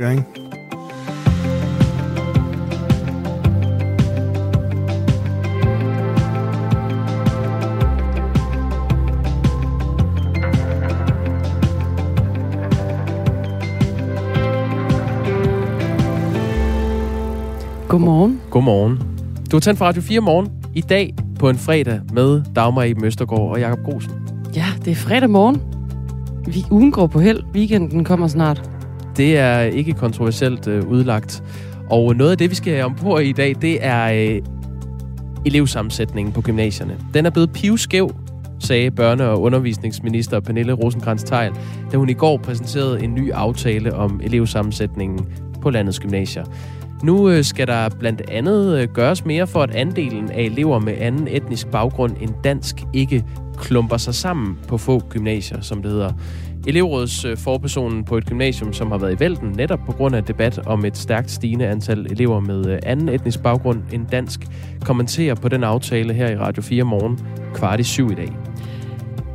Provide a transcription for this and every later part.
Ja, ikke? Godmorgen. Godmorgen. Du har tændt for Radio 4 morgen i dag på en fredag med Dagmar i Møstergaard og Jakob Grosen. Ja, det er fredag morgen. Vi ugen går på held. Weekenden kommer snart. Det er ikke kontroversielt øh, udlagt. Og noget af det, vi skal om på i dag, det er øh, elevsammensætningen på gymnasierne. Den er blevet pivskæv, sagde børne- og undervisningsminister Pernille rosenkrantz teil da hun i går præsenterede en ny aftale om elevsammensætningen på landets gymnasier. Nu øh, skal der blandt andet øh, gøres mere for, at andelen af elever med anden etnisk baggrund end dansk ikke klumper sig sammen på få gymnasier, som det hedder elevrådsforpersonen øh, forpersonen på et gymnasium, som har været i vælten netop på grund af debat om et stærkt stigende antal elever med øh, anden etnisk baggrund end dansk, kommenterer på den aftale her i Radio 4 morgen kvart i syv i dag.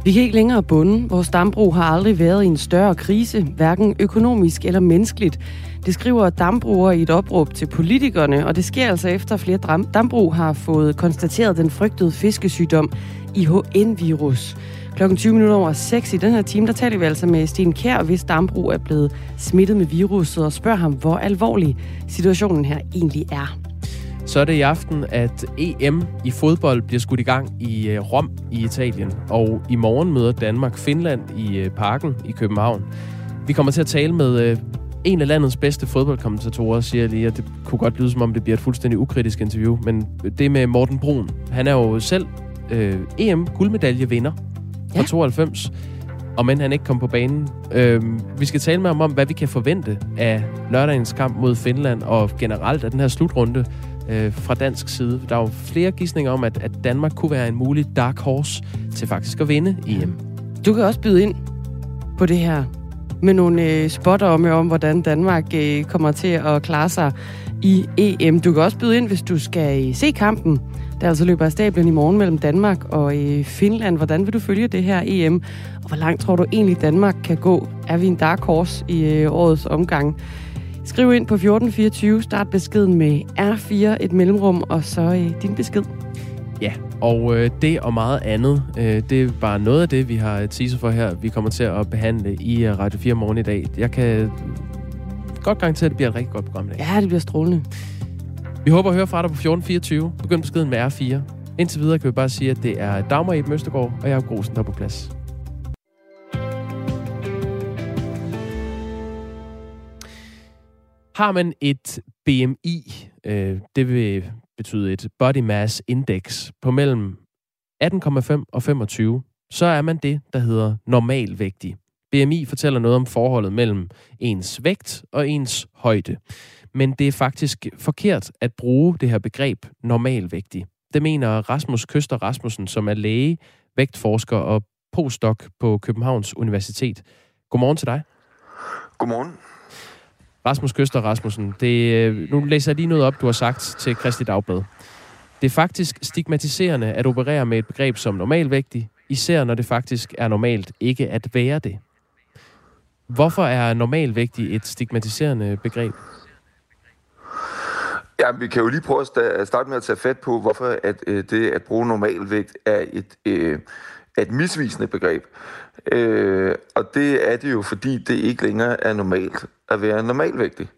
Vi kan ikke længere bunde. Vores dambrug har aldrig været i en større krise, hverken økonomisk eller menneskeligt. Det skriver dambrugere i et opråb til politikerne, og det sker altså efter flere dambrug har fået konstateret den frygtede fiskesygdom IHN-virus. Klokken 20 minutter over 6 i den her time, der taler vi altså med Sten Kær, hvis dambrug er blevet smittet med viruset, og spørger ham, hvor alvorlig situationen her egentlig er. Så er det i aften, at EM i fodbold bliver skudt i gang i øh, Rom i Italien. Og i morgen møder Danmark Finland i øh, parken i København. Vi kommer til at tale med øh, en af landets bedste fodboldkommentatorer, siger jeg lige, og det kunne godt lyde som om, det bliver et fuldstændig ukritisk interview, men det med Morten Brun. Han er jo selv øh, EM-guldmedaljevinder fra ja. 92, og men han ikke kom på banen. Øh, vi skal tale med ham om, hvad vi kan forvente af lørdagens kamp mod Finland, og generelt af den her slutrunde øh, fra dansk side. Der er jo flere gissninger om, at, at Danmark kunne være en mulig dark horse til faktisk at vinde EM. Du kan også byde ind på det her med nogle øh, spotter om, om, hvordan Danmark øh, kommer til at klare sig i EM. Du kan også byde ind, hvis du skal øh, se kampen, der altså løber af stablen i morgen mellem Danmark og øh, Finland. Hvordan vil du følge det her EM? Og hvor langt tror du egentlig, Danmark kan gå? Er vi en dark horse i øh, årets omgang? Skriv ind på 1424, start beskeden med R4, et mellemrum, og så øh, din besked. Ja, og øh, det og meget andet, øh, det er bare noget af det, vi har teaser for her, vi kommer til at behandle i Radio 4 morgen i dag. Jeg kan godt garantere, at det bliver et rigtig godt program i dag. Ja, det bliver strålende. Vi håber at høre fra dig på 1424. Begynd beskeden med R4. Indtil videre kan vi bare sige, at det er Dagmar i Møstergaard, og jeg er Grosen, der er på plads. Har man et BMI, øh, det vil betyde et Body Mass Index, på mellem 18,5 og 25, så er man det, der hedder normalvægtig. BMI fortæller noget om forholdet mellem ens vægt og ens højde. Men det er faktisk forkert at bruge det her begreb normalvægtig. Det mener Rasmus Køster Rasmussen, som er læge, vægtforsker og postdoc på Københavns Universitet. Godmorgen til dig. Godmorgen. Rasmus Køster Rasmussen, det, øh, nu læser jeg lige noget op, du har sagt til Kristi Dagblad. Det er faktisk stigmatiserende at operere med et begreb som normalvægtig, især når det faktisk er normalt ikke at være det. Hvorfor er normalvægtig et stigmatiserende begreb? Ja, vi kan jo lige prøve at starte med at tage fat på, hvorfor at, øh, det at bruge normalvægt er et, øh, et misvisende begreb. Øh, og det er det jo, fordi det ikke længere er normalt at være normalvægtig.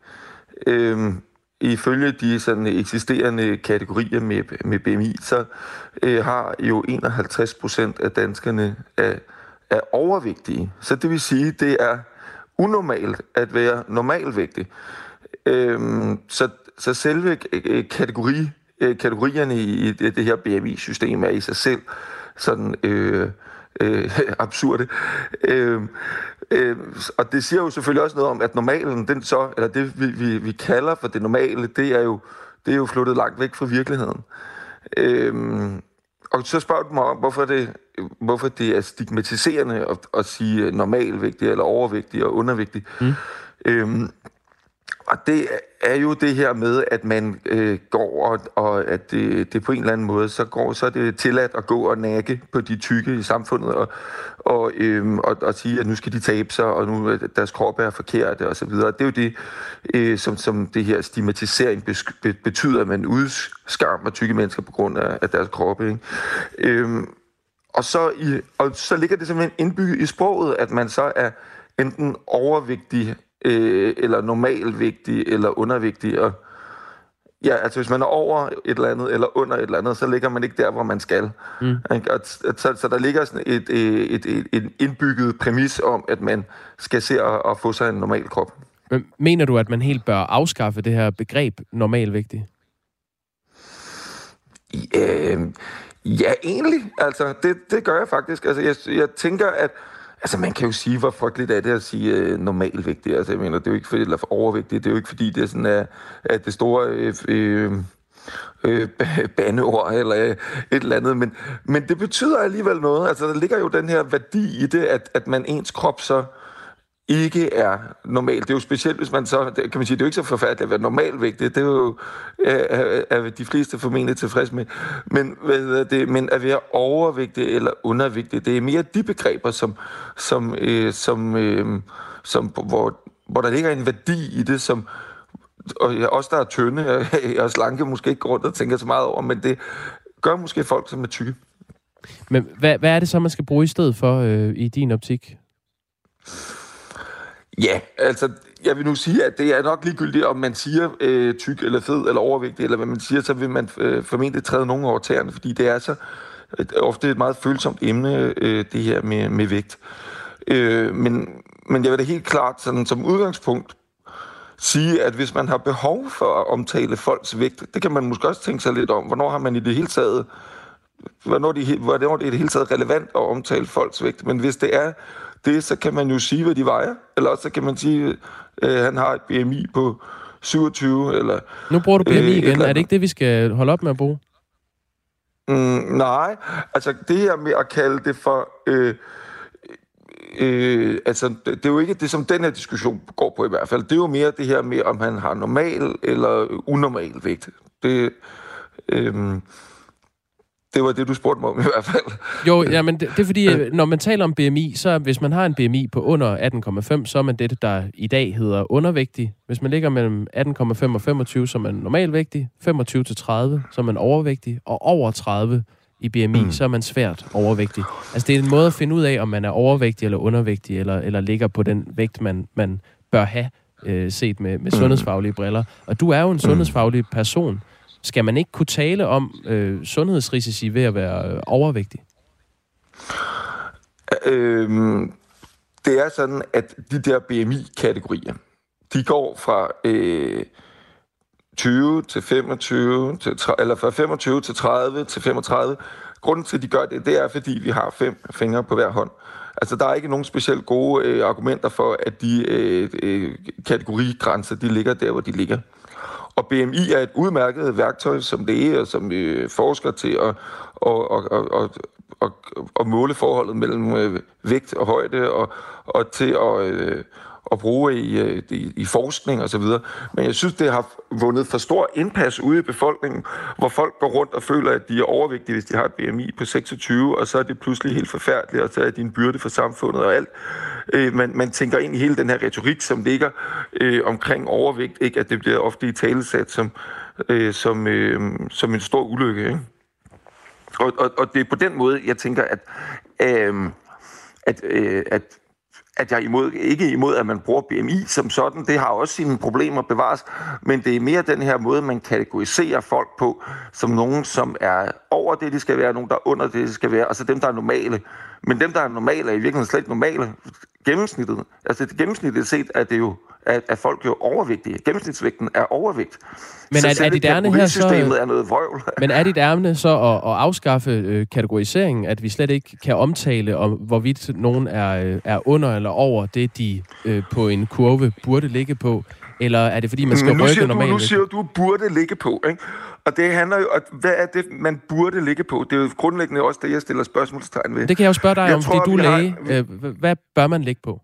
Øh, ifølge de sådan eksisterende kategorier med, med BMI, så øh, har jo 51 procent af danskerne er, er overvægtige. Så det vil sige, det er unormalt at være normalvægtig. Øh, så, så selve øh, kategori, øh, kategorierne i det, det her BMI-system er i sig selv sådan øh, øh, absurde. Øh, øh, og det siger jo selvfølgelig også noget om, at normalen, den så, eller det vi, vi, vi kalder for det normale, det er jo, det er jo flyttet langt væk fra virkeligheden. Øh, og så spørger du mig om, hvorfor det, hvorfor det er stigmatiserende at, at sige normalvægtig, eller overvægtig og undervægtig. Mm. Øhm, og det er jo det her med, at man øh, går, og, og at det, det på en eller anden måde, så går så er det tilladt at gå og nakke på de tykke i samfundet, og, og, øh, og, og sige, at nu skal de tabe sig, og nu deres krop er forkerte, og så videre. Det er jo det, øh, som, som det her stigmatisering betyder, at man udskammer tykke mennesker på grund af, af deres kroppe. Ikke? Øh, og, så i, og så ligger det simpelthen indbygget i sproget, at man så er enten overvægtig øh, eller normalvægtig, eller undervægtig. Og ja, altså hvis man er over et eller andet, eller under et eller andet, så ligger man ikke der, hvor man skal. Mm. Og, så, så der ligger sådan et, et, et, et indbygget præmis om, at man skal se at, at få sig en normal krop. Men mener du, at man helt bør afskaffe det her begreb normalvægtig? Øh, ja, egentlig. Altså, det, det gør jeg faktisk. Altså, jeg, jeg tænker, at Altså, man kan jo sige, hvor frygteligt er det at sige øh, normalvægtig. Altså, jeg mener, det er jo ikke fordi, eller overvægtig, det er jo ikke fordi, det er sådan, at, at det store øh, øh, øh, bandeord eller øh, et eller andet, men, men det betyder alligevel noget. Altså, der ligger jo den her værdi i det, at, at man ens krop så ikke er normalt. Det er jo specielt, hvis man så, kan man sige, det er jo ikke så forfærdeligt at være normalvægtig. Det er jo er, er de fleste formentlig tilfredse med. Men, hvad det, men at være overvægtig eller undervægtig, det er mere de begreber, som, som, øh, som, øh, som hvor, hvor der ligger en værdi i det, som, og også der er tynde og slanke måske ikke går rundt og tænker så meget over, men det gør måske folk, som er tykke. Men hvad, hvad er det så, man skal bruge i stedet for øh, i din optik? Ja, altså, jeg vil nu sige, at det er nok ligegyldigt, om man siger øh, tyk eller fed eller overvægtig, eller hvad man siger, så vil man øh, formentlig træde nogen over tæerne, fordi det er så et, ofte et meget følsomt emne, øh, det her med, med vægt. Øh, men, men jeg vil da helt klart sådan, som udgangspunkt sige, at hvis man har behov for at omtale folks vægt, det kan man måske også tænke sig lidt om. Hvornår har man i det hele taget hvornår, de, hvornår det er i det hele taget relevant at omtale folks vægt. Men hvis det er det, så kan man jo sige, hvad de vejer. Eller også så kan man sige, at øh, han har et BMI på 27. Eller, nu bruger du BMI øh, igen. Er det ikke det, vi skal holde op med at bruge? Mm, nej, altså det her med at kalde det for... Øh, øh, altså, det, det er jo ikke det, som den her diskussion går på i hvert fald. Det er jo mere det her med, om han har normal eller unormal vægt. Det, øh, det var det, du spurgte mig om i hvert fald. Jo, ja, men det, det er fordi, øh, når man taler om BMI, så hvis man har en BMI på under 18,5, så er man det, der i dag hedder undervægtig. Hvis man ligger mellem 18,5 og 25, så er man normalvægtig. 25 til 30, så er man overvægtig. Og over 30 i BMI, mm. så er man svært overvægtig. Altså, det er en måde at finde ud af, om man er overvægtig eller undervægtig, eller, eller ligger på den vægt, man, man bør have øh, set med, med mm. sundhedsfaglige briller. Og du er jo en mm. sundhedsfaglig person. Skal man ikke kunne tale om øh, sundhedsrisici ved at være øh, overvægtig? Øhm, det er sådan, at de der BMI-kategorier, de går fra øh, 20 til 25, til, eller fra 25 til 30 til 35. Grunden til, at de gør det, det er, fordi vi har fem fingre på hver hånd. Altså, der er ikke nogen specielt gode øh, argumenter for, at de øh, øh, kategorigrænser, de ligger der, hvor de ligger. Og BMI er et udmærket værktøj, som det og som vi forsker til at, at, at, at, at, at måle forholdet mellem øh, vægt og højde, og, og til at, øh, at bruge i, øh, i, i forskning osv. Men jeg synes, det har vundet for stor indpas ude i befolkningen, hvor folk går rundt og føler, at de er overvægtige, hvis de har et BMI på 26, og så er det pludselig helt forfærdeligt, og så er de en byrde for samfundet og alt. Øh, man, man tænker ind i hele den her retorik, som ligger øh, omkring overvægt, ikke? at det bliver ofte i talesat som, øh, som, øh, som en stor ulykke. Ikke? Og, og, og det er på den måde, jeg tænker, at, øh, at, øh, at at jeg imod, ikke imod, at man bruger BMI som sådan. Det har også sine problemer bevares, men det er mere den her måde, man kategoriserer folk på, som nogen, som er over det, de skal være, nogen, der er under det, de skal være, og så dem, der er normale. Men dem, der er normale, er i virkeligheden slet ikke normale. Gennemsnittet, altså det gennemsnittet set, er det jo at, at folk jo overvægtige. Gennemsnitsvægten er overvægt. Men så er, er dit ærne her så... er noget vrøvl. Men er dit ærne så at, at afskaffe øh, kategoriseringen, at vi slet ikke kan omtale, om hvorvidt nogen er, øh, er under eller over det, de øh, på en kurve burde ligge på? Eller er det, fordi man skal rykke normalt? Nu siger du, du burde ligge på, ikke? Og det handler jo, at hvad er det, man burde ligge på? Det er jo grundlæggende også det, jeg stiller spørgsmålstegn ved. Det kan jeg jo spørge dig jeg om, tror, fordi du er læge. Har... Øh, hvad bør man ligge på?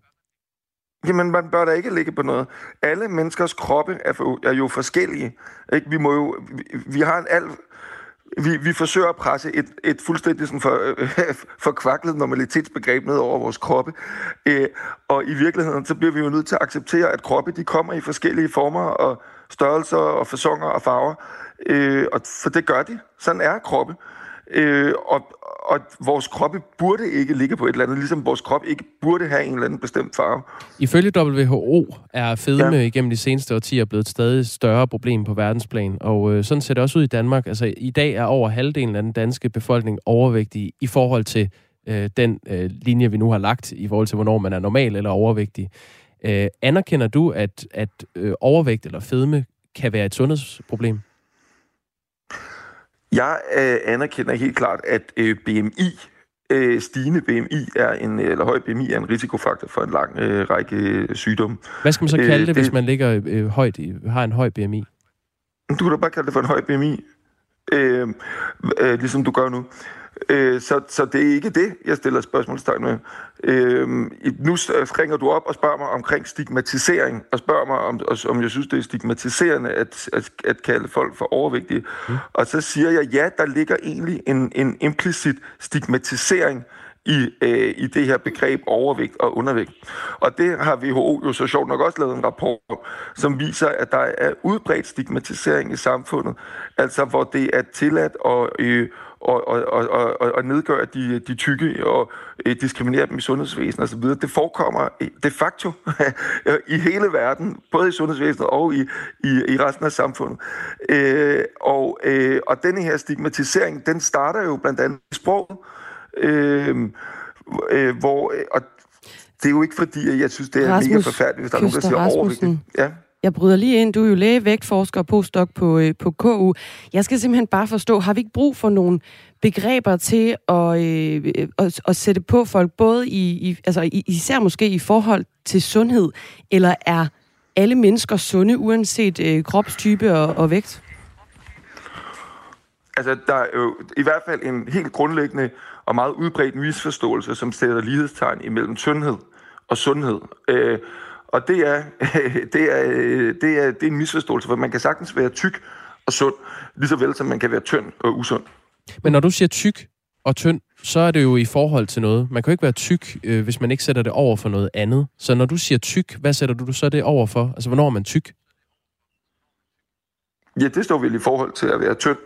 Jamen, man bør da ikke ligge på noget. Alle menneskers kroppe er, for, er jo forskellige. Ikke? Vi, må jo, vi, vi har en alt... Vi, vi forsøger at presse et, et fuldstændig sådan for, øh, forkvaklet normalitetsbegreb ned over vores kroppe. Øh, og i virkeligheden, så bliver vi jo nødt til at acceptere, at kroppe de kommer i forskellige former og størrelser og fasonger og farver. Øh, og for det gør de. Sådan er kroppe. Øh, og, og vores kroppe burde ikke ligge på et eller andet, ligesom vores krop ikke burde have en eller anden bestemt farve. Ifølge WHO er fedme ja. igennem de seneste årtier blevet et stadig større problem på verdensplan, og øh, sådan ser det også ud i Danmark. Altså, i dag er over halvdelen af den danske befolkning overvægtig i forhold til øh, den øh, linje, vi nu har lagt, i forhold til, hvornår man er normal eller overvægtig. Øh, anerkender du, at, at øh, overvægt eller fedme kan være et sundhedsproblem? Jeg øh, anerkender helt klart, at øh, BMI, øh, stigende BMI, er en, eller høj BMI er en risikofaktor for en lang øh, række sygdomme. Hvad skal man så kalde øh, det, det, hvis man ligger øh, højt, har en høj BMI? Du kan da bare kalde det for en høj BMI, øh, øh, ligesom du gør nu. Øh, så, så det er ikke det, jeg stiller spørgsmålstegn med. Øh, nu ringer du op og spørger mig omkring stigmatisering, og spørger mig, om, om jeg synes, det er stigmatiserende at, at, at kalde folk for overvægtige. Mm. Og så siger jeg, ja, der ligger egentlig en, en implicit stigmatisering i, øh, i det her begreb overvægt og undervægt. Og det har WHO jo så sjovt nok også lavet en rapport, som viser, at der er udbredt stigmatisering i samfundet, altså hvor det er tilladt at, øh, og, og, og, og, og nedgøre de, de tykke og øh, diskriminere dem i sundhedsvæsenet osv. Det forekommer de facto i hele verden, både i sundhedsvæsenet og i, i, i resten af samfundet. Øh, og, øh, og denne her stigmatisering, den starter jo blandt andet i sproget, øh, øh, hvor, og det er jo ikke fordi, at jeg synes, det er Rasmus mega forfærdeligt, hvis der er nogen, der siger overvægtigt. Ja. Jeg bryder lige ind. Du er jo læge, vægtforsker og postdoc på, øh, på KU. Jeg skal simpelthen bare forstå, har vi ikke brug for nogle begreber til at, øh, at, at sætte på folk, både i, i, altså især måske i forhold til sundhed, eller er alle mennesker sunde, uanset øh, kropstype og, og vægt? Altså, der er jo i hvert fald en helt grundlæggende og meget udbredt misforståelse, som sætter lighedstegn imellem tyndhed og sundhed. Øh, og det er, det, er, det, er, det er en misforståelse, for man kan sagtens være tyk og sund, lige så vel som man kan være tynd og usund. Men når du siger tyk og tynd, så er det jo i forhold til noget. Man kan jo ikke være tyk, øh, hvis man ikke sætter det over for noget andet. Så når du siger tyk, hvad sætter du så det over for? Altså, hvornår er man tyk? Ja, det står vel i forhold til at være tynd.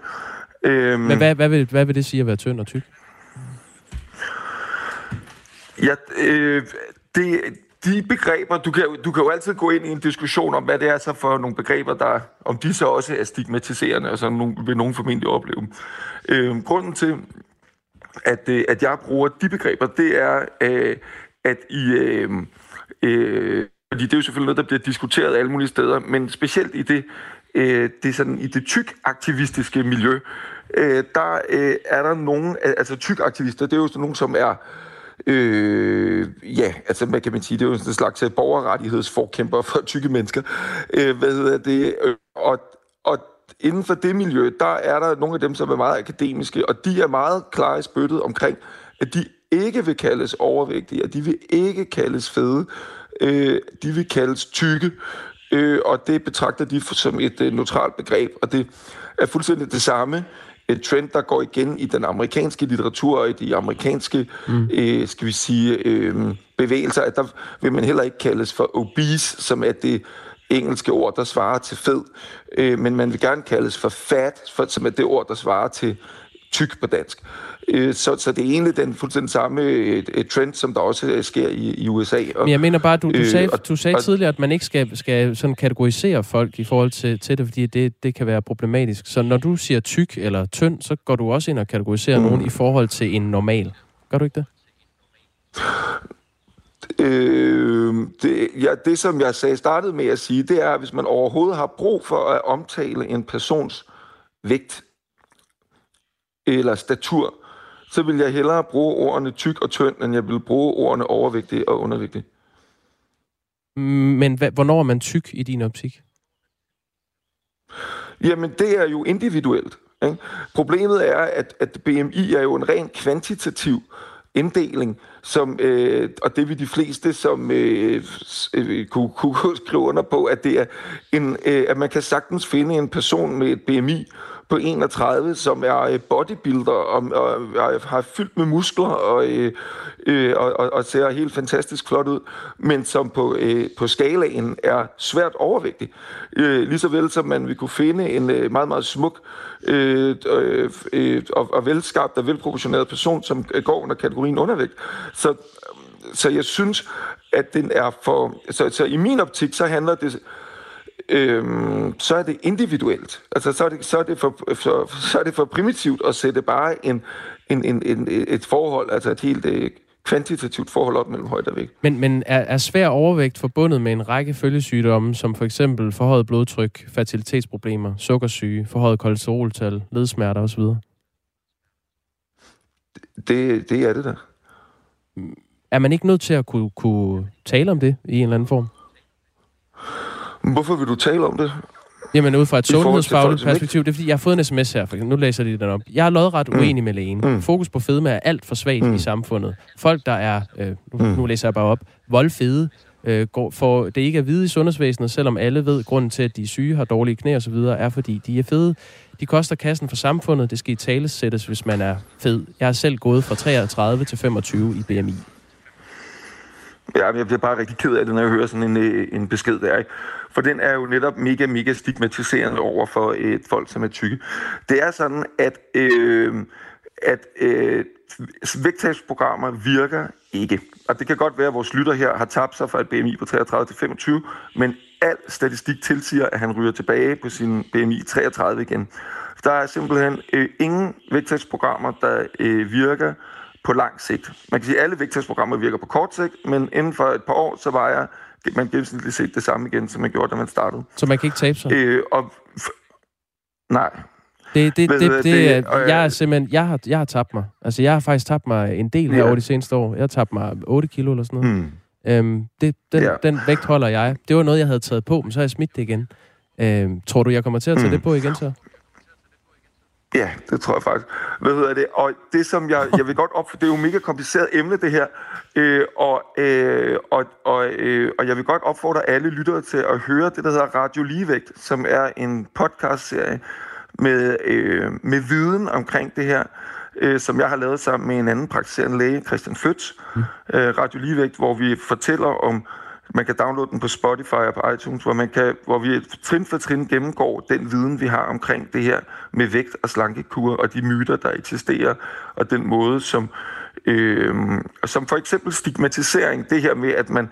Øhm, Men hvad, hvad, vil, hvad vil det sige at være tynd og tyk? Ja, øh, det, de begreber, du kan, du kan jo altid gå ind i en diskussion om, hvad det er så for nogle begreber, der, om de så også er stigmatiserende, og så nogen, vil nogen formentlig opleve dem. Øh, grunden til, at, øh, at jeg bruger de begreber, det er, øh, at i... Øh, øh, fordi det er jo selvfølgelig noget, der bliver diskuteret alle mulige steder, men specielt i det, øh, det sådan, i det tyk-aktivistiske miljø, øh, der øh, er der nogen, altså tyk-aktivister, det er jo sådan nogen, som er Øh, ja, altså hvad kan man sige, det er jo en slags øh, borgerrettighedsforkæmper for tykke mennesker. Øh, hvad hedder det? Øh, og, og inden for det miljø, der er der nogle af dem, som er meget akademiske, og de er meget klare i spyttet omkring, at de ikke vil kaldes overvægtige, og de vil ikke kaldes fede. Øh, de vil kaldes tykke, øh, og det betragter de som et øh, neutralt begreb, og det er fuldstændig det samme et trend, der går igen i den amerikanske litteratur og i de amerikanske, mm. øh, skal vi sige, øh, bevægelser, at der vil man heller ikke kaldes for obese, som er det engelske ord, der svarer til fed, øh, men man vil gerne kaldes for fat, for, som er det ord, der svarer til tyk på dansk. Øh, så, så det er egentlig den fuldstændig samme et trend, som der også øh, sker i, i USA. Og, Men jeg mener bare, du, du sagde, øh, du sagde og, tidligere, at man ikke skal, skal sådan kategorisere folk i forhold til, til det, fordi det, det kan være problematisk. Så når du siger tyk eller tynd, så går du også ind og kategoriserer mm. nogen i forhold til en normal. Gør du ikke det? Øh, det, ja, det, som jeg sagde, startede med at sige, det er, at hvis man overhovedet har brug for at omtale en persons vægt eller statur, så vil jeg hellere bruge ordene tyk og tynd, end jeg vil bruge ordene overvægtig og undervægtig. Men hvad, hvornår er man tyk i din optik? Jamen, det er jo individuelt. Ikke? Problemet er, at, at BMI er jo en ren kvantitativ inddeling, som, øh, og det vil de fleste, som øh, øh, kunne, kunne skrive under på, at det er en, øh, at man kan sagtens finde en person med et BMI på 31, som er øh, bodybuilder og, og, og har fyldt med muskler og, øh, øh, og, og, og ser helt fantastisk flot ud, men som på, øh, på skalaen er svært overvægtig. Øh, lige så vel som man vil kunne finde en øh, meget, meget smuk øh, øh, øh, og, og velskabt og velproportioneret person, som øh, går under kategorien undervægt. Så, så jeg synes, at den er for... Så, så i min optik, så handler det øhm, så er det individuelt. Altså, så er det, så er det, for, for, så er det for primitivt at sætte bare en, en, en, en, et forhold, altså et helt øh, kvantitativt forhold op mellem højde og vægt. Men, men er, er svær overvægt forbundet med en række følgesygdomme, som for eksempel forhøjet blodtryk, fertilitetsproblemer, sukkersyge, forhøjet kolesteroltal, ledsmerter osv.? Det, det er det da. Er man ikke nødt til at kunne, kunne tale om det i en eller anden form? Hvorfor vil du tale om det? Jamen ud fra et sundhedsfagligt perspektiv, det er fordi, jeg har fået en sms her, for nu læser de den op. Jeg er lodret mm. uenig med lægen. Mm. Fokus på fedme er alt for svagt mm. i samfundet. Folk, der er, øh, nu, mm. nu læser jeg bare op, voldfede, øh, går, for det ikke er hvide i sundhedsvæsenet, selvom alle ved, grunden til, at de er syge, har dårlige knæ osv., er fordi de er fede. De koster kassen for samfundet. Det skal i tale sættes, hvis man er fed. Jeg har selv gået fra 33 til 25 i BMI. Ja, jeg bliver bare rigtig ked af det, når jeg hører sådan en, øh, en besked der. Ikke? For den er jo netop mega, mega stigmatiserende over for et folk, som er tykke. Det er sådan, at, øh, at øh, vægttabsprogrammer virker ikke. Og det kan godt være, at vores lytter her har tabt sig fra et BMI på 33 til 25, men al statistik tilsiger, at han ryger tilbage på sin BMI 33 igen. Der er simpelthen øh, ingen vægttabsprogrammer, der øh, virker på lang sigt. Man kan sige, at alle vægttabsprogrammer virker på kort sigt, men inden for et par år, så vejer man gennemsnitligt set det samme igen, som man gjorde, da man startede. Så man kan ikke tabe sig? Øh, og nej. Det, det, det, det, det, er, jeg er simpelthen, jeg har, jeg har tabt mig. Altså, jeg har faktisk tabt mig en del her ja. over de seneste år. Jeg har tabt mig 8 kilo eller sådan noget. Hmm. Øhm, det, den, ja. den vægt holder jeg. Det var noget, jeg havde taget på, men så har jeg smidt det igen. Øhm, tror du, jeg kommer til at tage hmm. det på igen så? Ja, det tror jeg faktisk. Hvad hedder det? Og det, som jeg, jeg vil godt op, for det er jo et mega kompliceret emne, det her. Øh, og, øh, og, og, øh, og jeg vil godt opfordre alle lyttere til at høre det, der hedder Radio Ligevægt, som er en podcast-serie med, øh, med viden omkring det her, øh, som jeg har lavet sammen med en anden praktiserende læge, Christian Føtz, mm. øh, Radio Ligevægt, hvor vi fortæller om man kan downloade den på Spotify og på iTunes, hvor, man kan, hvor vi trin for trin gennemgår den viden, vi har omkring det her med vægt og slankekur og de myter, der eksisterer, og den måde, som, øh, som for eksempel stigmatisering, det her med, at man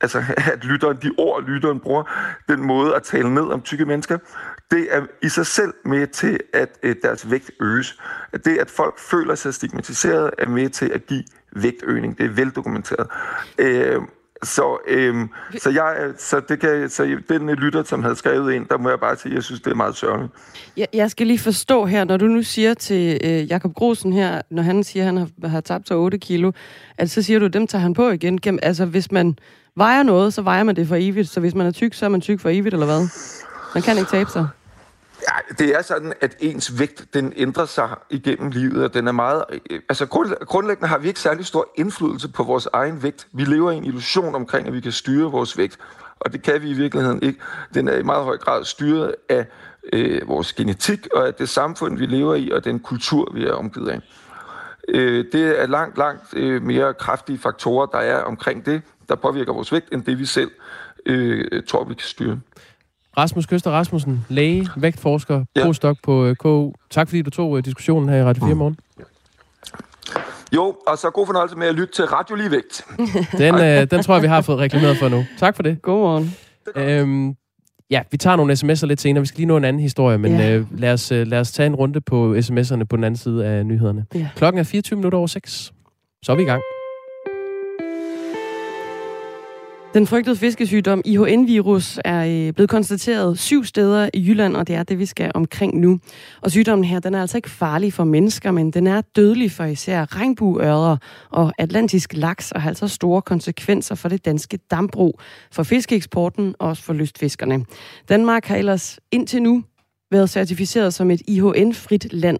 altså at lytteren, de ord, lytteren bruger, den måde at tale ned om tykke mennesker, det er i sig selv med til, at øh, deres vægt øges. Det, at folk føler sig stigmatiseret, er med til at give vægtøgning. Det er veldokumenteret. Øh, så, øhm, så, jeg, så, det kan, så den lytter, som havde skrevet ind, der må jeg bare sige, at jeg synes, det er meget sørgeligt. Jeg, jeg skal lige forstå her, når du nu siger til øh, Jakob Grosen her, når han siger, at han har, har tabt sig 8 kilo, at så siger du, at dem tager han på igen. Altså, hvis man vejer noget, så vejer man det for evigt. Så hvis man er tyk, så er man tyk for evigt, eller hvad? Man kan ikke tabe sig. Ja, det er sådan, at ens vægt, den ændrer sig igennem livet, og den er meget... Øh, altså, grundlæggende har vi ikke særlig stor indflydelse på vores egen vægt. Vi lever i en illusion omkring, at vi kan styre vores vægt, og det kan vi i virkeligheden ikke. Den er i meget høj grad styret af øh, vores genetik, og af det samfund, vi lever i, og den kultur, vi er omgivet af. Øh, det er langt, langt øh, mere kraftige faktorer, der er omkring det, der påvirker vores vægt, end det vi selv øh, tror, vi kan styre. Rasmus Køster Rasmussen, læge, vægtforsker, ja. postdoc på øh, KU. Tak fordi du tog øh, diskussionen her i Radio 4 mm. morgen. Jo, og så god fornøjelse med at lytte til Radio Ligevægt. den, øh, den tror jeg, vi har fået reklameret for nu. Tak for det. Godmorgen. Øhm, ja, vi tager nogle sms'er lidt senere. Vi skal lige nå en anden historie, men ja. øh, lad, os, øh, lad os tage en runde på sms'erne på den anden side af nyhederne. Ja. Klokken er 24 minutter over 6. Så er vi i gang. Den frygtede fiskesygdom IHN-virus er øh, blevet konstateret syv steder i Jylland, og det er det, vi skal omkring nu. Og sygdommen her, den er altså ikke farlig for mennesker, men den er dødelig for især regnbueørder og atlantisk laks, og har altså store konsekvenser for det danske dambrug, for fiskeeksporten og også for lystfiskerne. Danmark har ellers indtil nu været certificeret som et IHN-frit land.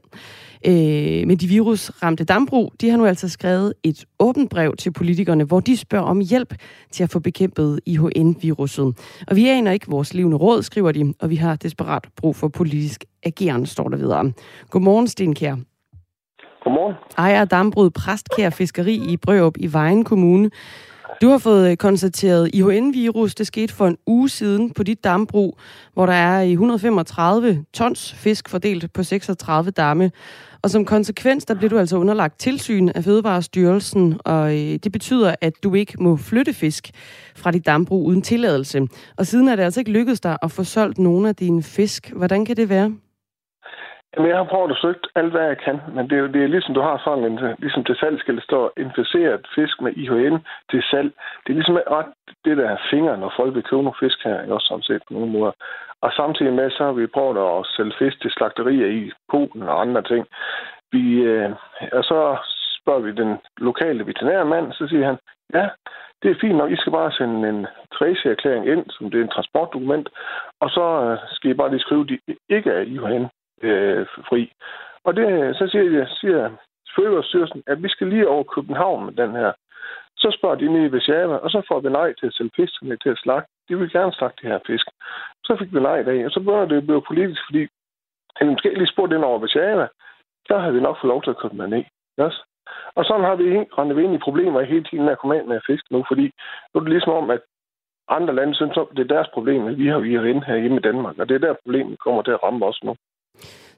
Øh, men de virusramte dambrug, de har nu altså skrevet et åbent brev til politikerne, hvor de spørger om hjælp til at få bekæmpet IHN-viruset. Og vi aner ikke vores levende råd, skriver de, og vi har desperat brug for politisk agerende, står der videre. Godmorgen, Sten Kjær. Godmorgen. Ejer Dambrud Præstkær Fiskeri i Brørup i Vejen Kommune. Du har fået øh, konstateret IHN-virus. Det skete for en uge siden på dit dambrug, hvor der er 135 tons fisk fordelt på 36 damme. Og som konsekvens, der bliver du altså underlagt tilsyn af Fødevarestyrelsen, og øh, det betyder, at du ikke må flytte fisk fra dit dambrug uden tilladelse. Og siden er det altså ikke lykkedes dig at få solgt nogen af dine fisk. Hvordan kan det være? Jamen, jeg har prøvet at søge alt, hvad jeg kan, men det er, det er ligesom, du har sådan en, ligesom til salg skal det stå inficeret fisk med IHN til salg. Det er ligesom ret det der fingre, når folk vil købe nogle fisk her, også sådan set på nogle måder. Og samtidig med, så har vi prøvet at sælge fisk til slagterier i Polen og andre ting. Vi, øh, og så spørger vi den lokale veterinærmand, så siger han, ja, det er fint nok, I skal bare sende en trace-erklæring ind, som det er en transportdokument, og så øh, skal I bare lige skrive, at de ikke er IHN øh, fri. Og det, så siger, jeg, siger Fødevarestyrelsen, at vi skal lige over København med den her. Så spørger de nede i Vesjava, og så får vi nej til at sælge fisk til at slagte. De vil gerne slagte de her fisk. Så fik vi nej af, og så begynder det at blive politisk, fordi han måske lige spurgt ind over Vesjava, der havde vi nok fået lov til at købe den ned. Yes. Og sådan har vi rendet ind i problemer i hele tiden med at komme af med fisk nu, fordi nu er det ligesom om, at andre lande synes, at det er deres problem, at vi har vi har her hjemme i Danmark, og det er der problemet kommer til at ramme os nu.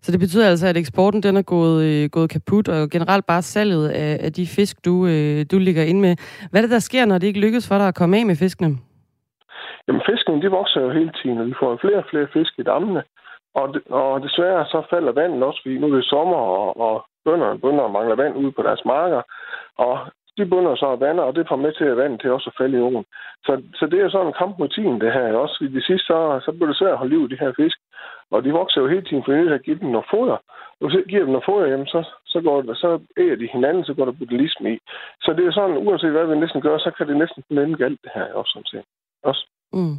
Så det betyder altså, at eksporten den er gået, øh, gået kaput, og generelt bare salget af, af de fisk, du, øh, du ligger ind med. Hvad er det, der sker, når det ikke lykkes for dig at komme af med fiskene? Jamen, fiskene, de vokser jo hele tiden, og vi får flere og flere fisk i dammene. Og, og desværre så falder vandet også, fordi nu er det sommer, og, og bønderne begynder at mangle vand ude på deres marker. Og de bønder så vandet, og det får med til at vandet til også at falde i jorden. Så, så det er sådan en kamp mod tiden, det her også. I det sidste, så, så blev det svært at holde liv i de her fisk. Og de vokser jo hele tiden, for at give dem noget foder. Hvis jeg giver dem noget foder, jamen, så, så, går det, så æger de hinanden, så går der buddhisme i. Så det er sådan, uanset hvad vi næsten gør, så kan det næsten ende galt det her også, som siger. Også. Mm.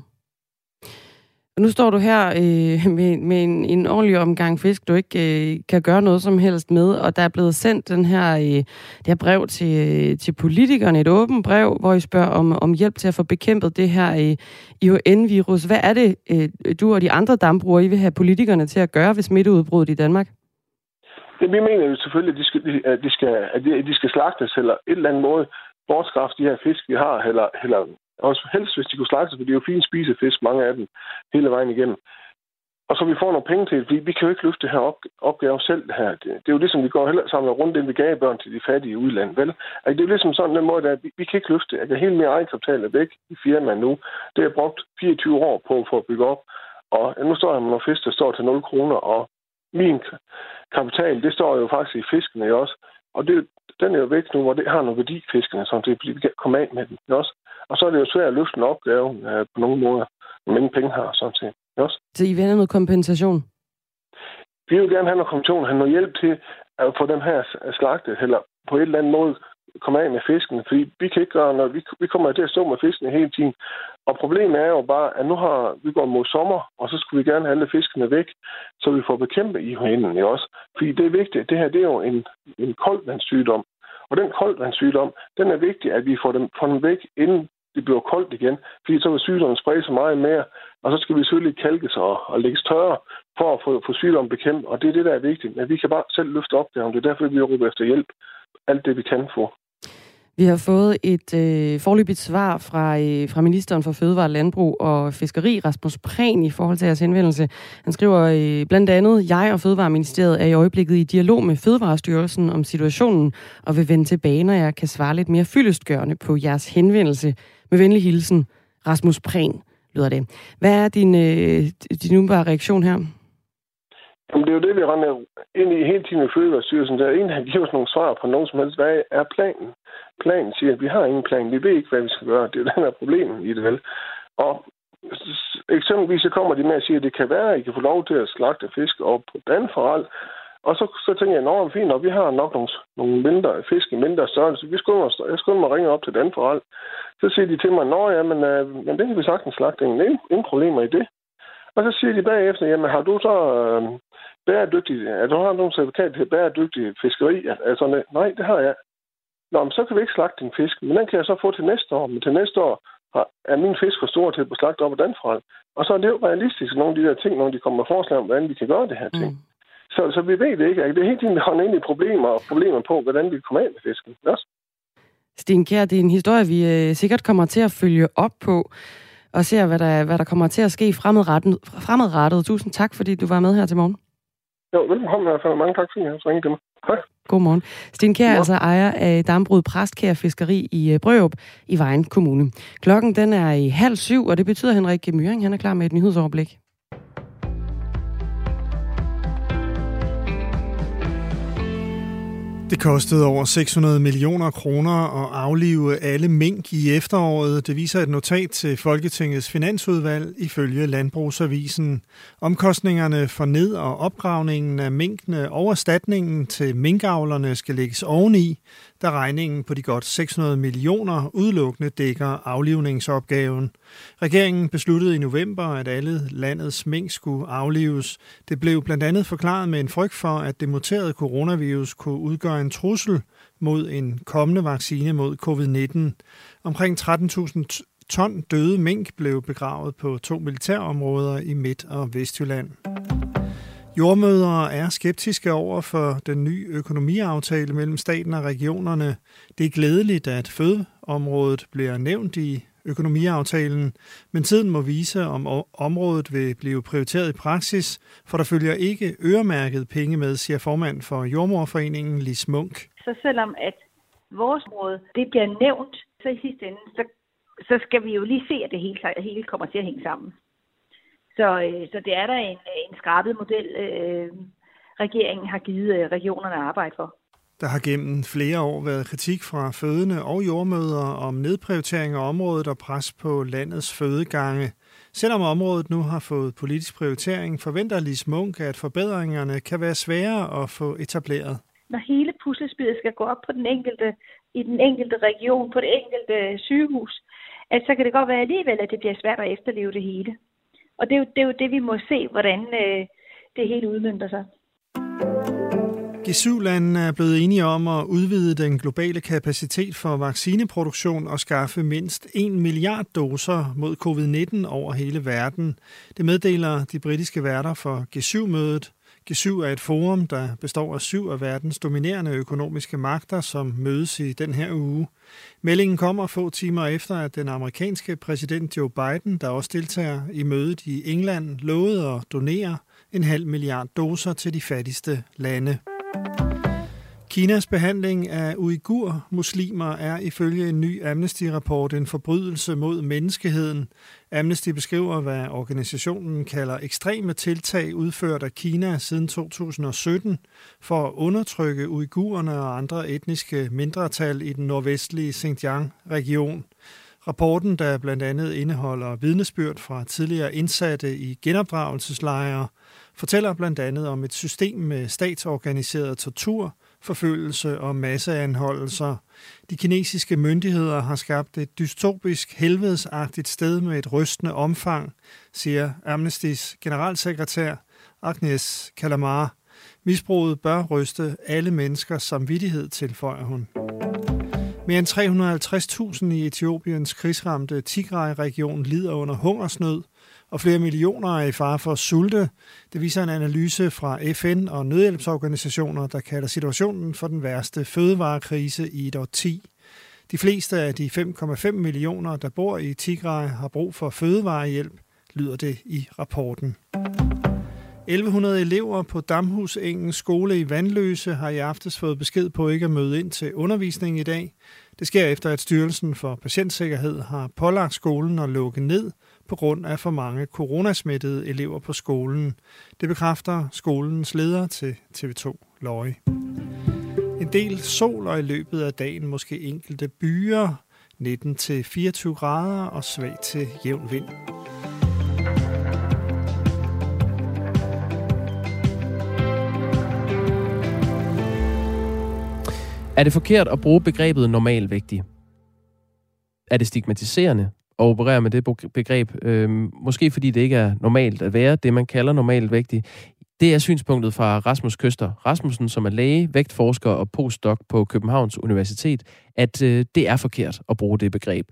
Og nu står du her øh, med, med en, en ordentlig omgang fisk, du ikke øh, kan gøre noget som helst med, og der er blevet sendt den her, øh, det her brev til, øh, til politikerne, et åbent brev, hvor I spørger om, om hjælp til at få bekæmpet det her øh, IHN-virus. Hvad er det, øh, du og de andre dambrugere, I vil have politikerne til at gøre ved smitteudbruddet i Danmark? Det, vi mener jo selvfølgelig, at de skal, at de skal, at de, de skal slagtes eller et eller andet måde bortskaffe de her fisk, vi har, eller, eller også helst, hvis de kunne slagtes, for det er jo fint spisefisk, mange af dem, hele vejen igennem. Og så vi får nogle penge til det, fordi vi kan jo ikke løfte det her op, opgave selv. Det, her. Det, det, er jo ligesom, vi går heller samler rundt, ind vi gav børn til de fattige udland. Vel? Altså, det er jo ligesom sådan den måde, at vi, vi kan ikke løfte det. Altså, hele min egenkapital er væk i firmaet nu. Det har jeg brugt 24 år på for at bygge op. Og nu står jeg med nogle fisk, der står til 0 kroner, og min kapital, det står jo faktisk i fiskene også. Og det, den er jo væk nu, hvor det har noget værdi, fiskene, så det, vi kan komme af med den også. Og så er det jo svært at løfte en opgave øh, på nogle måder, når ingen penge har, sådan set. Også. Så I vil have noget kompensation? Vi vil gerne have noget kompensation, have noget hjælp til at få den her slagte, eller på et eller andet måde komme af med fisken, fordi vi kan ikke gøre noget. Vi, vi kommer til at stå med fisken hele tiden. Og problemet er jo bare, at nu har vi gået mod sommer, og så skulle vi gerne have alle fiskene væk, så vi får bekæmpet i hænden også. Fordi det er vigtigt. Det her det er jo en, en koldvandssygdom. Og den koldvandssygdom, den er vigtig, at vi får dem, får dem væk, inden det bliver koldt igen, fordi så vil sygdommen sprede sig meget mere, og så skal vi selvfølgelig kalkes og, og lægges tørre for at få, få sygdommen bekæmpet, og det er det, der er vigtigt. Men vi kan bare selv løfte opgaven, det er derfor, vi råber efter hjælp, alt det, vi kan få. Vi har fået et øh, forløbigt svar fra, øh, fra ministeren for Fødevare, Landbrug og Fiskeri, Rasmus Prehn, i forhold til jeres henvendelse. Han skriver øh, blandt andet, jeg og Fødevareministeriet er i øjeblikket i dialog med Fødevarestyrelsen om situationen, og vil vende tilbage, når jeg kan svare lidt mere fyldestgørende på jeres henvendelse. Med venlig hilsen, Rasmus Prehn, lyder det. Hvad er din, øh, din umiddelbare reaktion her? Jamen, det er jo det, vi render ind i hele tiden i Fødevarestyrelsen. Der er en, der giver os nogle svar på nogen som helst. Hvad er planen? Planen siger, at vi har ingen plan. Vi ved ikke, hvad vi skal gøre. Det er den her problem i det vel. Og eksempelvis så kommer de med at sige, at det kan være, at I kan få lov til at slagte fisk op på Danforal. Og så, så tænker jeg, at fint, og vi har nok nogle, nogle mindre fisk i mindre størrelse. Vi skulle, jeg skulle mig ringe op til Danforal. Så siger de til mig, at ja, men, øh, men det kan vi sagtens slagte. Ingen, ingen problemer i det. Og så siger de bagefter, jamen har du så øh, bæredygtig, at du har nogle certifikat til bæredygtig fiskeri? Altså, nej, det har jeg. Nå, men så kan vi ikke slagte din fisk, men den kan jeg så få til næste år. Men til næste år er min fisk for stor til at blive slagtet op af den. Og så er det jo realistisk, nogle af de der ting, når de kommer med forslag om, hvordan vi kan gøre det her ting. Mm. Så, så vi ved det ikke. Det er helt tiden, vi har ind i problemer og problemer på, hvordan vi kommer af med fisken. Også. Sten Kjær, det er en historie, vi øh, sikkert kommer til at følge op på og ser, hvad der, hvad der kommer til at ske fremadrettet. fremadrettet. Tusind tak, fordi du var med her til morgen. Jo, velkommen. Mange tak, fordi jeg har ringet til mig. Tak. Godmorgen. Sten Kjær er altså ejer af Dambrud Præstkær Fiskeri i øh, Brørup i Vejen Kommune. Klokken den er i halv syv, og det betyder, at Henrik Myring han er klar med et nyhedsoverblik. Det kostede over 600 millioner kroner at aflive alle mink i efteråret. Det viser et notat til Folketingets finansudvalg ifølge Landbrugsavisen. Omkostningerne for ned- og opgravningen af minkene og erstatningen til minkavlerne skal lægges oveni, da regningen på de godt 600 millioner udelukkende dækker aflivningsopgaven. Regeringen besluttede i november, at alle landets mink skulle aflives. Det blev blandt andet forklaret med en frygt for, at det muterede coronavirus kunne udgøre en trussel mod en kommende vaccine mod covid-19. Omkring 13.000 ton døde mink blev begravet på to militærområder i Midt- og Vestjylland. Jordmødre er skeptiske over for den nye økonomiaftale mellem staten og regionerne. Det er glædeligt, at fødeområdet bliver nævnt i økonomiaftalen, men tiden må vise, om området vil blive prioriteret i praksis, for der følger ikke øremærket penge med, siger formand for Jordmorforeningen Lis Munk. Så selvom at vores område det bliver nævnt, så i sidste ende, så, så skal vi jo lige se, at det hele, hele kommer til at hænge sammen. Så, øh, så det er der en, en skrabet model, øh, regeringen har givet øh, regionerne arbejde for. Der har gennem flere år været kritik fra fødende og jordmøder om nedprioritering af området og pres på landets fødegange. Selvom området nu har fået politisk prioritering, forventer Lis Munk, at forbedringerne kan være svære at få etableret. Når hele puslespillet skal gå op på den enkelte, i den enkelte region, på det enkelte sygehus, at så kan det godt være alligevel, at det bliver svært at efterleve det hele. Og det er jo det, er jo det vi må se, hvordan øh, det hele udmyndter sig. G7-landene er blevet enige om at udvide den globale kapacitet for vaccineproduktion og skaffe mindst 1 milliard doser mod covid-19 over hele verden. Det meddeler de britiske værter for G7-mødet. G7 er et forum, der består af syv af verdens dominerende økonomiske magter, som mødes i den her uge. Meldingen kommer få timer efter, at den amerikanske præsident Joe Biden, der også deltager i mødet i England, lovede at donere en halv milliard doser til de fattigste lande. Kinas behandling af uigur-muslimer er ifølge en ny Amnesty-rapport en forbrydelse mod menneskeheden. Amnesty beskriver, hvad organisationen kalder ekstreme tiltag udført af Kina siden 2017 for at undertrykke uigurerne og andre etniske mindretal i den nordvestlige Xinjiang-region. Rapporten, der blandt andet indeholder vidnesbyrd fra tidligere indsatte i genopdragelseslejre, fortæller blandt andet om et system med statsorganiseret tortur, forfølgelse og masseanholdelser. De kinesiske myndigheder har skabt et dystopisk helvedesagtigt sted med et rystende omfang, siger Amnestys generalsekretær Agnes Kalamar. Misbruget bør ryste alle menneskers samvittighed, tilføjer hun. Mere end 350.000 i Etiopiens krigsramte Tigray-region lider under hungersnød, og flere millioner er i fare for at sulte. Det viser en analyse fra FN og nødhjælpsorganisationer, der kalder situationen for den værste fødevarekrise i et årti. De fleste af de 5,5 millioner, der bor i Tigray, har brug for fødevarehjælp, lyder det i rapporten. 1100 elever på Damhusengens skole i Vandløse har i aftes fået besked på ikke at møde ind til undervisning i dag. Det sker efter, at Styrelsen for Patientsikkerhed har pålagt skolen at lukke ned på grund af for mange coronasmittede elever på skolen. Det bekræfter skolens leder til TV2 Løje. En del sol og i løbet af dagen måske enkelte byer, 19-24 grader og svag til jævn vind. Er det forkert at bruge begrebet normalvægtig? Er det stigmatiserende? At operere med det begreb. Øh, måske fordi det ikke er normalt at være det, man kalder normalt vægtig. Det er synspunktet fra Rasmus Køster Rasmussen, som er læge, vægtforsker og postdoc på Københavns Universitet, at øh, det er forkert at bruge det begreb.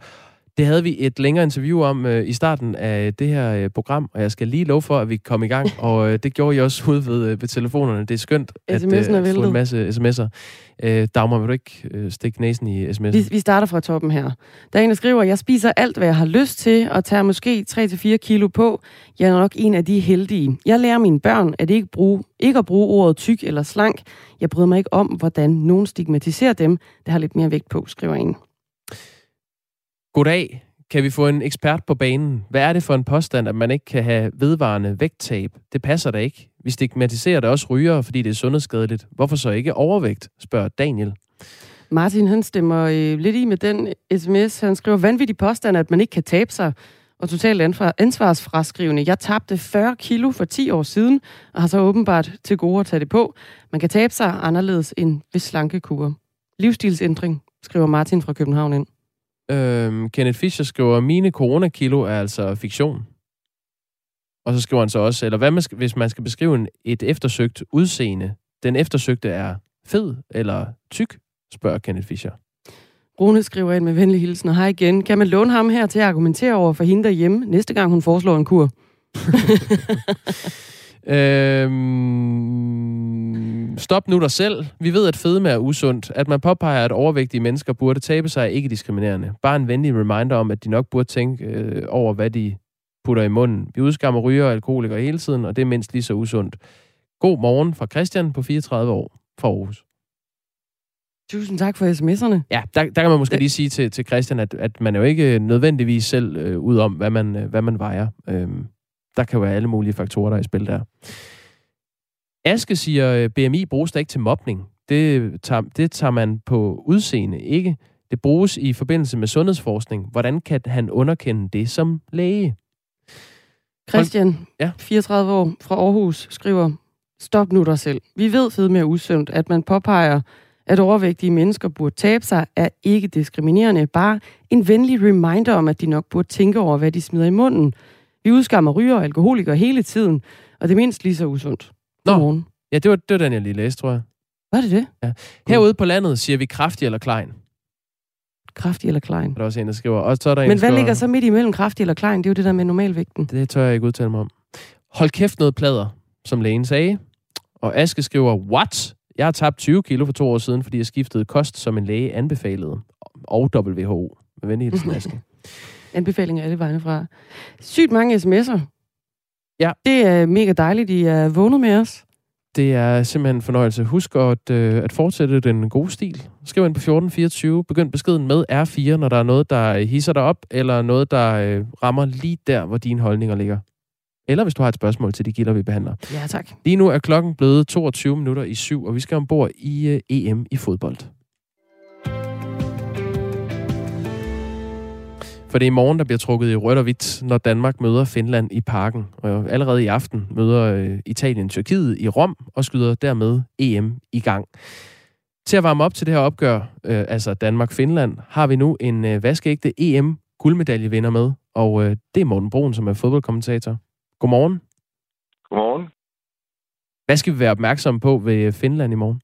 Det havde vi et længere interview om øh, i starten af det her øh, program, og jeg skal lige love for, at vi kom i gang, og øh, det gjorde I også ud ved, øh, ved telefonerne. Det er skønt at øh, få en masse sms'er. Øh, Dagmar, vil du ikke øh, stikke næsen i sms'en? Vi, vi starter fra toppen her. Der er en, der skriver, jeg spiser alt, hvad jeg har lyst til, og tager måske 3-4 kilo på. Jeg er nok en af de heldige. Jeg lærer mine børn at ikke, bruge, ikke at bruge ordet tyk eller slank. Jeg bryder mig ikke om, hvordan nogen stigmatiserer dem. Det har lidt mere vægt på, skriver en. Goddag. Kan vi få en ekspert på banen? Hvad er det for en påstand, at man ikke kan have vedvarende vægttab? Det passer da ikke. Vi stigmatiserer da også ryger, fordi det er sundhedsskadeligt. Hvorfor så ikke overvægt, spørger Daniel. Martin, han stemmer øh, lidt i med den sms. Han skriver, vanvittig påstand, at man ikke kan tabe sig og totalt ansvarsfraskrivende. Jeg tabte 40 kilo for 10 år siden, og har så åbenbart til gode at tage det på. Man kan tabe sig anderledes end ved slankekur. Livsstilsændring, skriver Martin fra København ind. Øhm, Kenneth Fischer skriver, mine coronakilo er altså fiktion. Og så skriver han så også, eller hvad man skal, hvis man skal beskrive en, et eftersøgt udseende, den eftersøgte er fed eller tyk, spørger Kenneth Fischer. Rune skriver ind med venlig hilsen, og hej igen. Kan man låne ham her til at argumentere over for hende derhjemme, næste gang hun foreslår en kur? øhm, stop nu dig selv. Vi ved, at fedme er usundt. At man påpeger, at overvægtige mennesker burde tabe sig, er ikke diskriminerende. Bare en venlig reminder om, at de nok burde tænke øh, over, hvad de putter i munden. Vi udskammer ryger og alkoholikere hele tiden, og det er mindst lige så usundt. God morgen fra Christian på 34 år fra Aarhus. Tusind tak for sms'erne. Ja, der, der kan man måske lige sige til, til Christian, at, at man er jo ikke nødvendigvis selv øh, ud om, hvad man, øh, hvad man vejer. Øhm, der kan jo være alle mulige faktorer, der er i spil der. Aske siger, øh, BMI bruges da ikke til mobning. Det tager, det tager man på udseende, ikke? Det bruges i forbindelse med sundhedsforskning. Hvordan kan han underkende det som læge? Christian, ja? 34 år fra Aarhus, skriver, stop nu dig selv. Vi ved fedme er usundt, at man påpeger, at overvægtige mennesker burde tabe sig, er ikke diskriminerende. Bare en venlig reminder om, at de nok burde tænke over, hvad de smider i munden. Vi udskammer ryger og alkoholikere hele tiden, og det er mindst lige så usundt. Nå, ja, det var, det var den, jeg lige læste, tror jeg. Var det det? Ja. Herude på landet siger vi kraftig eller klein. Kraftig eller klein. Der er også en, der skriver. Og så er der Men en, hvad skriver, ligger så midt imellem kraftig eller klein? Det er jo det der med normalvægten. Det tør jeg ikke udtale mig om. Hold kæft noget plader, som lægen sagde. Og Aske skriver, what? Jeg har tabt 20 kilo for to år siden, fordi jeg skiftede kost, som en læge anbefalede. Og WHO. Med venlig hilsen, Aske. Anbefalinger alle vegne fra. Sygt mange sms'er. Ja. Det er mega dejligt, I er vågnet med os. Det er simpelthen en fornøjelse. Husk at, øh, at fortsætte den gode stil. Skriv ind på 1424. Begynd beskeden med R4, når der er noget, der hisser dig op, eller noget, der øh, rammer lige der, hvor dine holdninger ligger. Eller hvis du har et spørgsmål til de gilder, vi behandler. Ja, tak. Lige nu er klokken blevet 22 minutter i syv, og vi skal ombord i øh, EM i fodbold. For det er i morgen, der bliver trukket i rødt og hvidt, når Danmark møder Finland i parken. Og allerede i aften møder øh, Italien Tyrkiet i Rom og skyder dermed EM i gang. Til at varme op til det her opgør, øh, altså Danmark-Finland, har vi nu en øh, vaskeægte EM-guldmedaljevinder med. Og øh, det er Morten Brun, som er fodboldkommentator. Godmorgen. Godmorgen. Hvad skal vi være opmærksomme på ved Finland i morgen?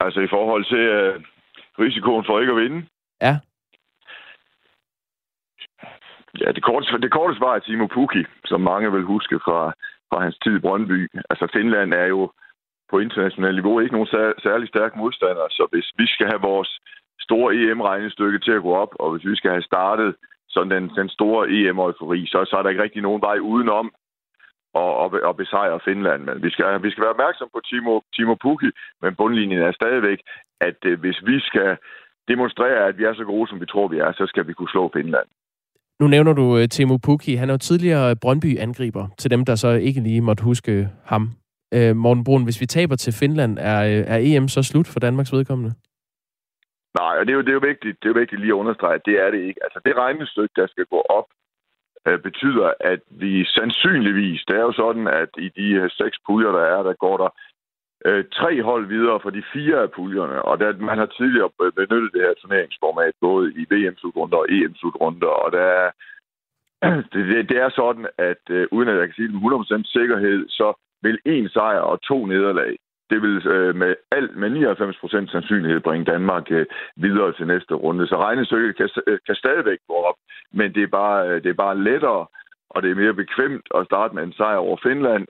Altså i forhold til øh, risikoen for ikke at vinde? Ja. Ja, det korte, det korte svar er Timo Pukki, som mange vil huske fra, fra hans tid i Brøndby. Altså Finland er jo på internationalt niveau ikke nogen sær, særlig stærk modstander, så hvis vi skal have vores store EM-regnestykke til at gå op, og hvis vi skal have startet sådan den, den store EM-eufori, så, så er der ikke rigtig nogen vej udenom at, at, besejre Finland. Men vi skal, vi skal være opmærksom på Timo, Timo Pukki, men bundlinjen er stadigvæk, at øh, hvis vi skal demonstrere, at vi er så gode, som vi tror, vi er, så skal vi kunne slå Finland. Nu nævner du øh, uh, Timo Pukki. Han er jo tidligere Brøndby-angriber, til dem, der så ikke lige måtte huske ham. Uh, Morten Brun, hvis vi taber til Finland, er, uh, er EM så slut for Danmarks vedkommende? Nej, og det er, jo, det er jo vigtigt, det er jo vigtigt lige at understrege, at det er det ikke. Altså det regnestykke, der skal gå op, uh, betyder, at vi sandsynligvis, det er jo sådan, at i de seks puljer, der er, der går der øh, tre hold videre for de fire af puljerne, og der, man har tidligere benyttet det her turneringsformat både i VM-slutrunder og EM-slutrunder, og der er, det, det, det er sådan, at øh, uden at jeg kan sige det med 100% sikkerhed, så vil en sejr og to nederlag, det vil øh, med alt med 99% sandsynlighed bringe Danmark øh, videre til næste runde. Så regnestykket kan, øh, kan stadigvæk gå op, men det er, bare, øh, det er bare lettere, og det er mere bekvemt at starte med en sejr over Finland,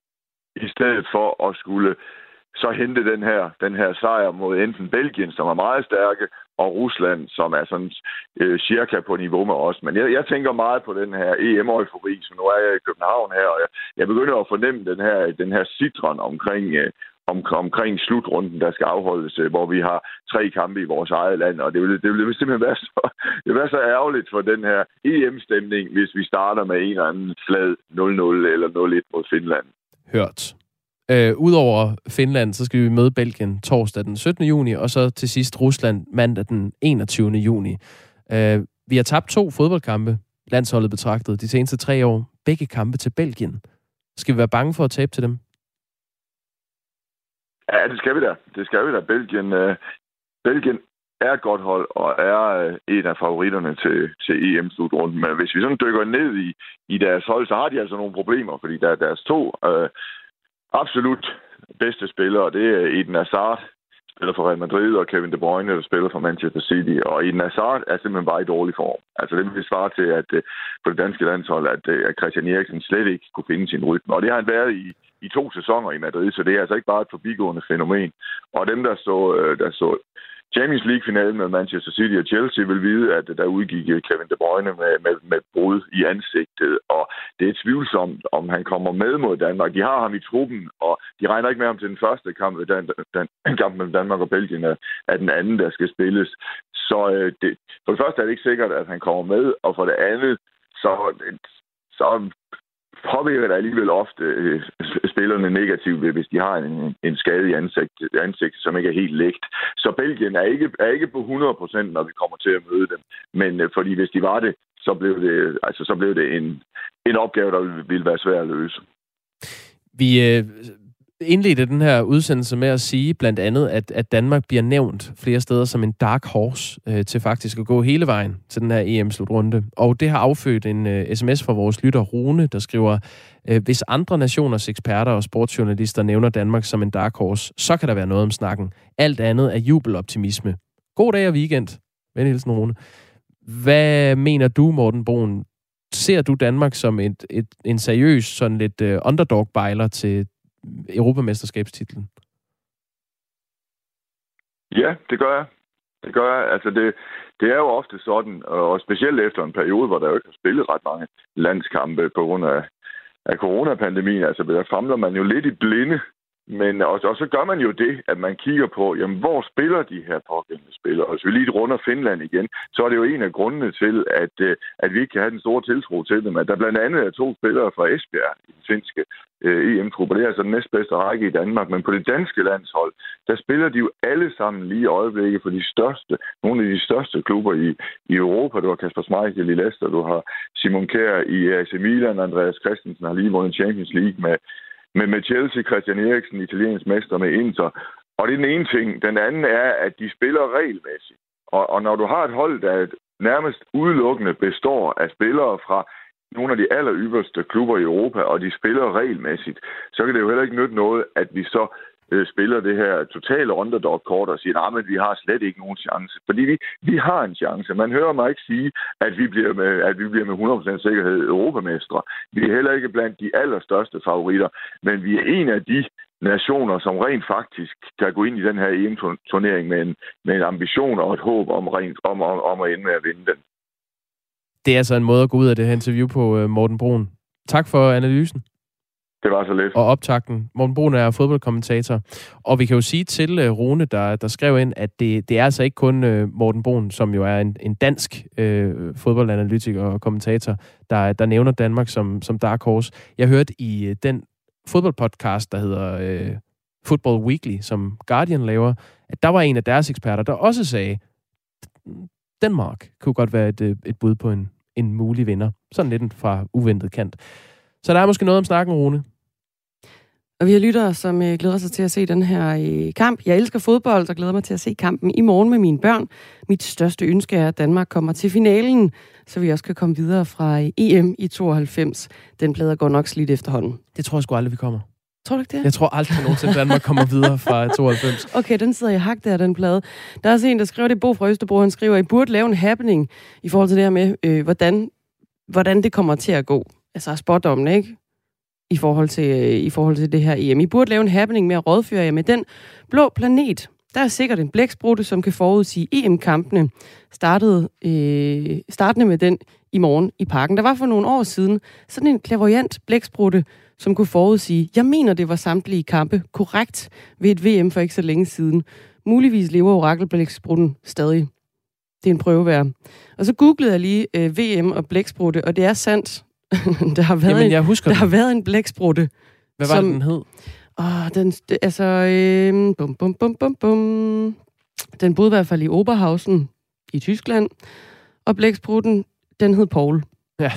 i stedet for at skulle så hente den her, den her sejr mod enten Belgien, som er meget stærke, og Rusland, som er sådan øh, cirka på niveau med os. Men jeg, jeg tænker meget på den her EM-eufori, som nu er jeg i København her, og jeg, jeg begynder at fornemme den her, den her citron omkring, øh, om, omkring slutrunden, der skal afholdes, øh, hvor vi har tre kampe i vores eget land, og det vil, det vil simpelthen være så, det vil være så ærgerligt for den her EM-stemning, hvis vi starter med en eller anden flad 0-0 eller 0-1 mod Finland. Hørt. Øh, Udover Finland, så skal vi møde Belgien torsdag den 17. juni, og så til sidst Rusland mandag den 21. juni. Øh, vi har tabt to fodboldkampe, landsholdet betragtet, de seneste tre år. Begge kampe til Belgien. Skal vi være bange for at tabe til dem? Ja, det skal vi da. Det skal vi da. Belgien, øh, Belgien er et godt hold, og er øh, en af favoritterne til, til EM-slutrunden. Men hvis vi sådan dykker ned i, i deres hold, så har de altså nogle problemer, fordi der er deres to øh, absolut bedste spillere, det er Eden Hazard, spiller for Real Madrid, og Kevin De Bruyne, der spiller for Manchester City. Og Eden Hazard er simpelthen bare i dårlig form. Altså det vil svare til, at øh, på det danske landshold, at, øh, at Christian Eriksen slet ikke kunne finde sin rytme. Og det har han været i, i to sæsoner i Madrid, så det er altså ikke bare et forbigående fænomen. Og dem, der så, øh, der så Champions League-finalen med Manchester City og Chelsea vil vide, at der udgik øh, Kevin De Bruyne med, med, med brud i ansigtet, og det er tvivlsomt, om han kommer med mod Danmark. De har ham i truppen, og de regner ikke med ham til den første kamp, den, den kamp mellem Danmark og Belgien øh, er, er den anden, der skal spilles. Så øh, det, for det første er det ikke sikkert, at han kommer med, og for det andet, så, øh, så påvirker det alligevel ofte øh, spillerne negativt, hvis de har en, en skade i ansigt, ansigt, som ikke er helt lægt. Så Belgien er ikke, er ikke på 100%, når vi kommer til at møde dem. Men øh, fordi hvis de var det, så blev det, altså, så blev det en, en opgave, der ville være svær at løse. Vi øh, indledte den her udsendelse med at sige blandt andet, at, at Danmark bliver nævnt flere steder som en dark horse øh, til faktisk at gå hele vejen til den her EM-slutrunde. Og det har affødt en øh, sms fra vores lytter Rune, der skriver, øh, hvis andre nationers eksperter og sportsjournalister nævner Danmark som en dark horse, så kan der være noget om snakken. Alt andet er jubeloptimisme. God dag og weekend. Venhilsen Rune. Hvad mener du, Morten Broen? Ser du Danmark som et, et, en seriøs, sådan lidt uh, underdog-bejler til, Europamesterskabstitlen? Ja, det gør jeg. Det gør jeg. Altså, det, det er jo ofte sådan, og specielt efter en periode, hvor der jo ikke har spillet ret mange landskampe på grund af, af coronapandemien, altså der famler man jo lidt i blinde men og, og så gør man jo det, at man kigger på, jamen, hvor spiller de her pågældende spillere? Og hvis vi lige runder Finland igen, så er det jo en af grundene til, at, øh, at vi ikke kan have den store tiltro til dem. At der blandt andet er to spillere fra Esbjerg i den finske øh, EM-truppe. Det er altså den næstbedste række i Danmark. Men på det danske landshold, der spiller de jo alle sammen lige i øjeblikket for de største, nogle af de største klubber i, i Europa. Du har Kasper Schmeichel i Leicester, du har Simon Kjær i AC Milan, Andreas Christensen har lige vundet Champions League med med, med Chelsea, Christian Eriksen, italiensk mester med Inter. Og det er den ene ting. Den anden er, at de spiller regelmæssigt. Og, og når du har et hold, der nærmest udelukkende består af spillere fra nogle af de aller ypperste klubber i Europa, og de spiller regelmæssigt, så kan det jo heller ikke nytte noget, at vi så øh, spiller det her totale underdog-kort og siger, at vi har slet ikke nogen chance. Fordi vi, vi har en chance. Man hører mig ikke sige, at vi bliver med, at vi bliver med 100% sikkerhed europamestre. Vi er heller ikke blandt de allerstørste favoritter, men vi er en af de nationer, som rent faktisk kan gå ind i den her EM-turnering med en, med en ambition og et håb om, rent, om, om, om at ende med at vinde den. Det er altså en måde at gå ud af det her interview på, øh, Morten Brun. Tak for analysen. Det var så lidt. Og optakten. Morten Brun er fodboldkommentator. Og vi kan jo sige til øh, Rune, der, der skrev ind, at det, det er altså ikke kun øh, Morten Brun, som jo er en, en dansk øh, fodboldanalytiker og kommentator, der, der nævner Danmark som, som Dark Horse. Jeg hørte i øh, den fodboldpodcast, der hedder øh, Football Weekly, som Guardian laver, at der var en af deres eksperter, der også sagde, Danmark kunne godt være et, et bud på en, en mulig vinder. Sådan lidt fra uventet kant. Så der er måske noget om snakken, Rune. Og vi har lyttere, som øh, glæder sig til at se den her øh, kamp. Jeg elsker fodbold og glæder mig til at se kampen i morgen med mine børn. Mit største ønske er, at Danmark kommer til finalen, så vi også kan komme videre fra øh, EM i 92. Den plade går nok slidt efterhånden. Det tror jeg sgu aldrig, vi kommer. Tror du ikke det? Jeg tror aldrig nogensinde, Danmark kommer videre fra 92. Okay, den sidder i hak der, den plade. Der er også en, der skriver det, Bo fra Østerbro, han skriver, I burde lave en happening i forhold til det her med, øh, hvordan, hvordan det kommer til at gå. Altså spådommen, ikke? I forhold, til, øh, I forhold til det her EM. I burde lave en happening med at rådføre jer med den blå planet. Der er sikkert en blæksprutte, som kan forudsige EM-kampene. Startede, øh, startende med den i morgen i parken. Der var for nogle år siden sådan en klavoyant blæksprutte, som kunne forudsige, jeg mener, det var samtlige kampe korrekt ved et VM for ikke så længe siden. Muligvis lever orakelblæksprutten stadig. Det er en prøveværd. Og så googlede jeg lige øh, VM og blæksprutte, og det er sandt. der, har været Jamen, en, jeg husker der den. har været en blæksprutte. Hvad var som- det, den hed? Åh, den, det- altså, øh, bum, bum, bum, bum, bum. Den boede i hvert fald i Oberhausen i Tyskland. Og blæksprutten, den hed Paul. Ja,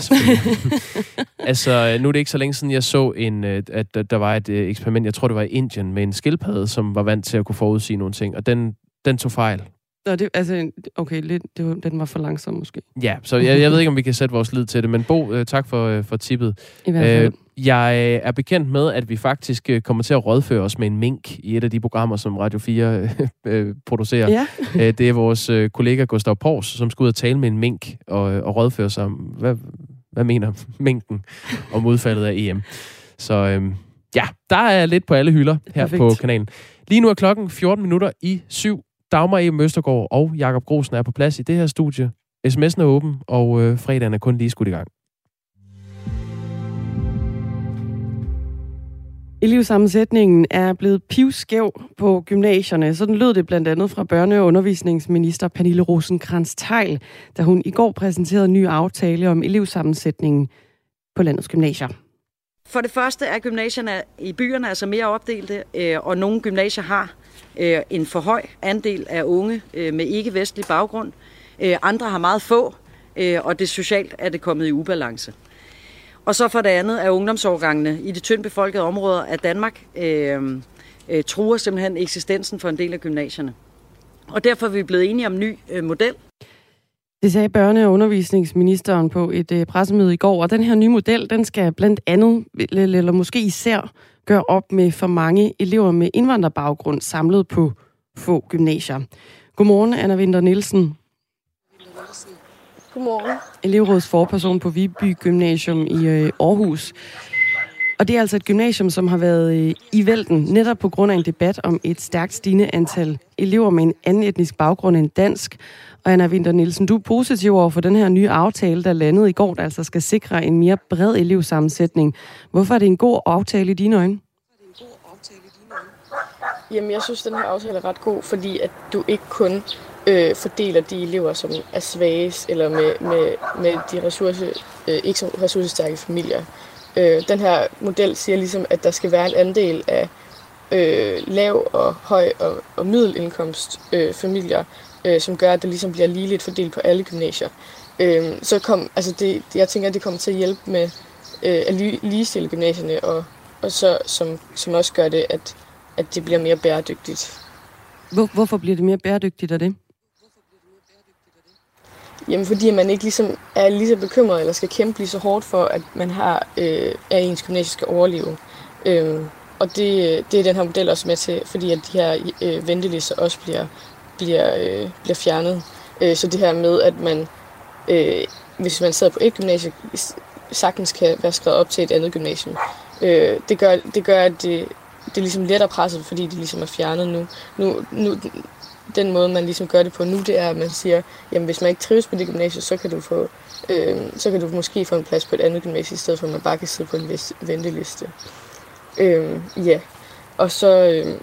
altså, nu er det ikke så længe siden, jeg så, en, øh, at der- der var et øh, eksperiment, jeg tror, det var i Indien, med en skildpadde, som var vant til at kunne forudsige nogle ting, og den, den tog fejl. Nå, det, altså, okay, lidt, det var, den var for langsom måske. Ja, så jeg, jeg ved ikke, om vi kan sætte vores lid til det, men Bo, øh, tak for, øh, for tippet. I hvert fald. Øh, jeg er bekendt med, at vi faktisk øh, kommer til at rådføre os med en mink i et af de programmer, som Radio 4 øh, producerer. ja, Øh, det er vores kollega Gustav Pors, som skal ud og tale med en mink og, og rådføre sig om, hvad, hvad mener minken om udfaldet af EM. Så øh, ja, der er lidt på alle hylder her Perfekt. på kanalen. Lige nu er klokken 14 minutter i syv. Dagmar E. Møstergaard og Jakob Grosen er på plads i det her studie. SMS'en er åben, og øh, fredagen er kun lige skudt i gang. Elevsammensætningen er blevet pivskæv på gymnasierne. Sådan lød det blandt andet fra børne- og undervisningsminister Pernille rosenkrantz teil da hun i går præsenterede en ny aftale om elevsammensætningen på landets gymnasier. For det første er gymnasierne i byerne altså mere opdelte, øh, og nogle gymnasier har øh, en for høj andel af unge øh, med ikke-vestlig baggrund. Øh, Andre har meget få, øh, og det socialt er det kommet i ubalance. Og så for det andet er ungdomsårgangene i de tyndt befolkede områder af Danmark øh, øh, truer simpelthen eksistensen for en del af gymnasierne. Og derfor er vi blevet enige om en ny øh, model, Det sagde børne- og undervisningsministeren på et øh, pressemøde i går, og den her nye model, den skal blandt andet, eller eller måske især, gøre op med for mange elever med indvandrerbaggrund samlet på få gymnasier. Godmorgen, Anna Winter Nielsen, Godmorgen. elevrådsforperson på Viby Gymnasium i øh, Aarhus. Og det er altså et gymnasium, som har været øh, i vælten, netop på grund af en debat om et stærkt stigende antal elever med en anden etnisk baggrund end dansk. Og Anna Winter Nielsen, du er positiv over for den her nye aftale, der landede i går, der altså skal sikre en mere bred elevsammensætning. Hvorfor er det en god aftale i dine øjne? Jamen, jeg synes, den her aftale er ret god, fordi at du ikke kun øh, fordeler de elever, som er svagest, eller med, med, med de ressource, øh, ikke så ressourcestærke familier. Øh, den her model siger ligesom, at der skal være en andel af øh, lav og høj og, og middelindkomst øh, familier, øh, som gør, at det ligesom bliver ligeligt fordelt på alle gymnasier. Øh, så kom, altså det, jeg tænker, at det kommer til at hjælpe med øh, at li- ligestille gymnasierne, og, og så, som, som også gør det, at, at det bliver mere bæredygtigt. Hvor, hvorfor bliver det mere bæredygtigt af det? Jamen fordi man ikke ligesom er lige så bekymret, eller skal kæmpe lige så hårdt for, at man har, øh, at ens gymnasie skal overleve. Øh, og det, det er den her model også med til, fordi at de her øh, ventelister også bliver, bliver, øh, bliver fjernet. Øh, så det her med, at man, øh, hvis man sidder på et gymnasie, sagtens kan være skrevet op til et andet gymnasium. Øh, det, gør, det gør, at det, det er ligesom lettere presset, fordi det ligesom er fjernet nu. nu, nu den måde, man ligesom gør det på nu, det er, at man siger, jamen hvis man ikke trives på det gymnasie, så kan du få, øh, så kan du måske få en plads på et andet gymnasie, i stedet for at man bare kan sidde på en vis venteliste. Øh, ja, og så, øh,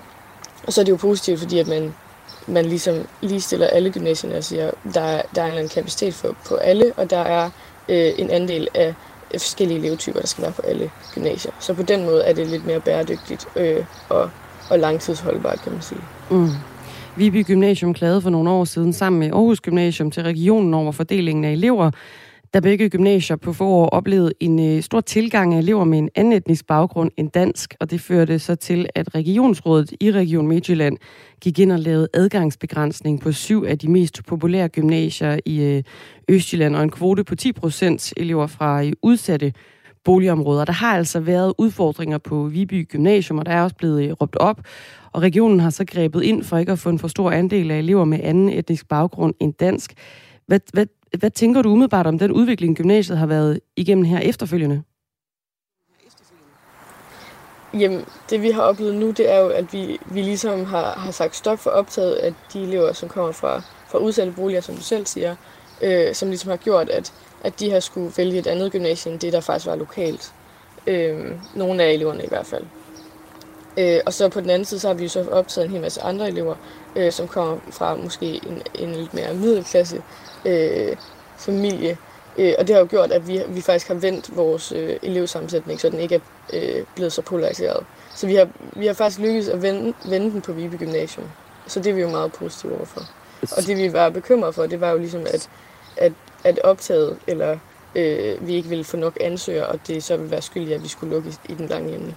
og så er det jo positivt, fordi at man, man ligesom ligestiller alle gymnasierne og siger, der er, der er en kapacitet for, på alle, og der er øh, en andel af forskellige elevtyper, der skal være på alle gymnasier. Så på den måde er det lidt mere bæredygtigt øh, og, og langtidsholdbart, kan man sige. Mm. Viby Gymnasium klagede for nogle år siden sammen med Aarhus Gymnasium til regionen over fordelingen af elever da begge gymnasier på få år oplevede en øh, stor tilgang af elever med en anden etnisk baggrund end dansk, og det førte så til, at regionsrådet i Region Midtjylland gik ind og lavede adgangsbegrænsning på syv af de mest populære gymnasier i øh, Østjylland, og en kvote på 10 procent elever fra øh, udsatte boligområder. Der har altså været udfordringer på Viby Gymnasium, og der er også blevet øh, råbt op, og regionen har så grebet ind for ikke at få en for stor andel af elever med anden etnisk baggrund end dansk. Hvad, hvad, hvad tænker du umiddelbart om den udvikling, gymnasiet har været igennem her efterfølgende? Jamen, det vi har oplevet nu, det er jo, at vi, vi ligesom har, har sagt stop for optaget af de elever, som kommer fra, fra udsatte boliger, som du selv siger, øh, som ligesom har gjort, at, at de har skulle vælge et andet gymnasium end det, der faktisk var lokalt. Øh, nogle af eleverne i hvert fald. Øh, og så på den anden side, så har vi jo så optaget en hel masse andre elever, øh, som kommer fra måske en, en lidt mere middelklasse øh, familie. Øh, og det har jo gjort, at vi, vi faktisk har vendt vores øh, elevsammensætning, så den ikke er øh, blevet så polariseret. Så vi har, vi har faktisk lykkedes at vende, vende den på Vibe Gymnasium. Så det er vi jo meget positive overfor. Og det vi var bekymret for, det var jo ligesom, at, at, at optaget, eller øh, vi ikke ville få nok ansøgere, og det så ville være skyldigt, at vi skulle lukke i den lange ende.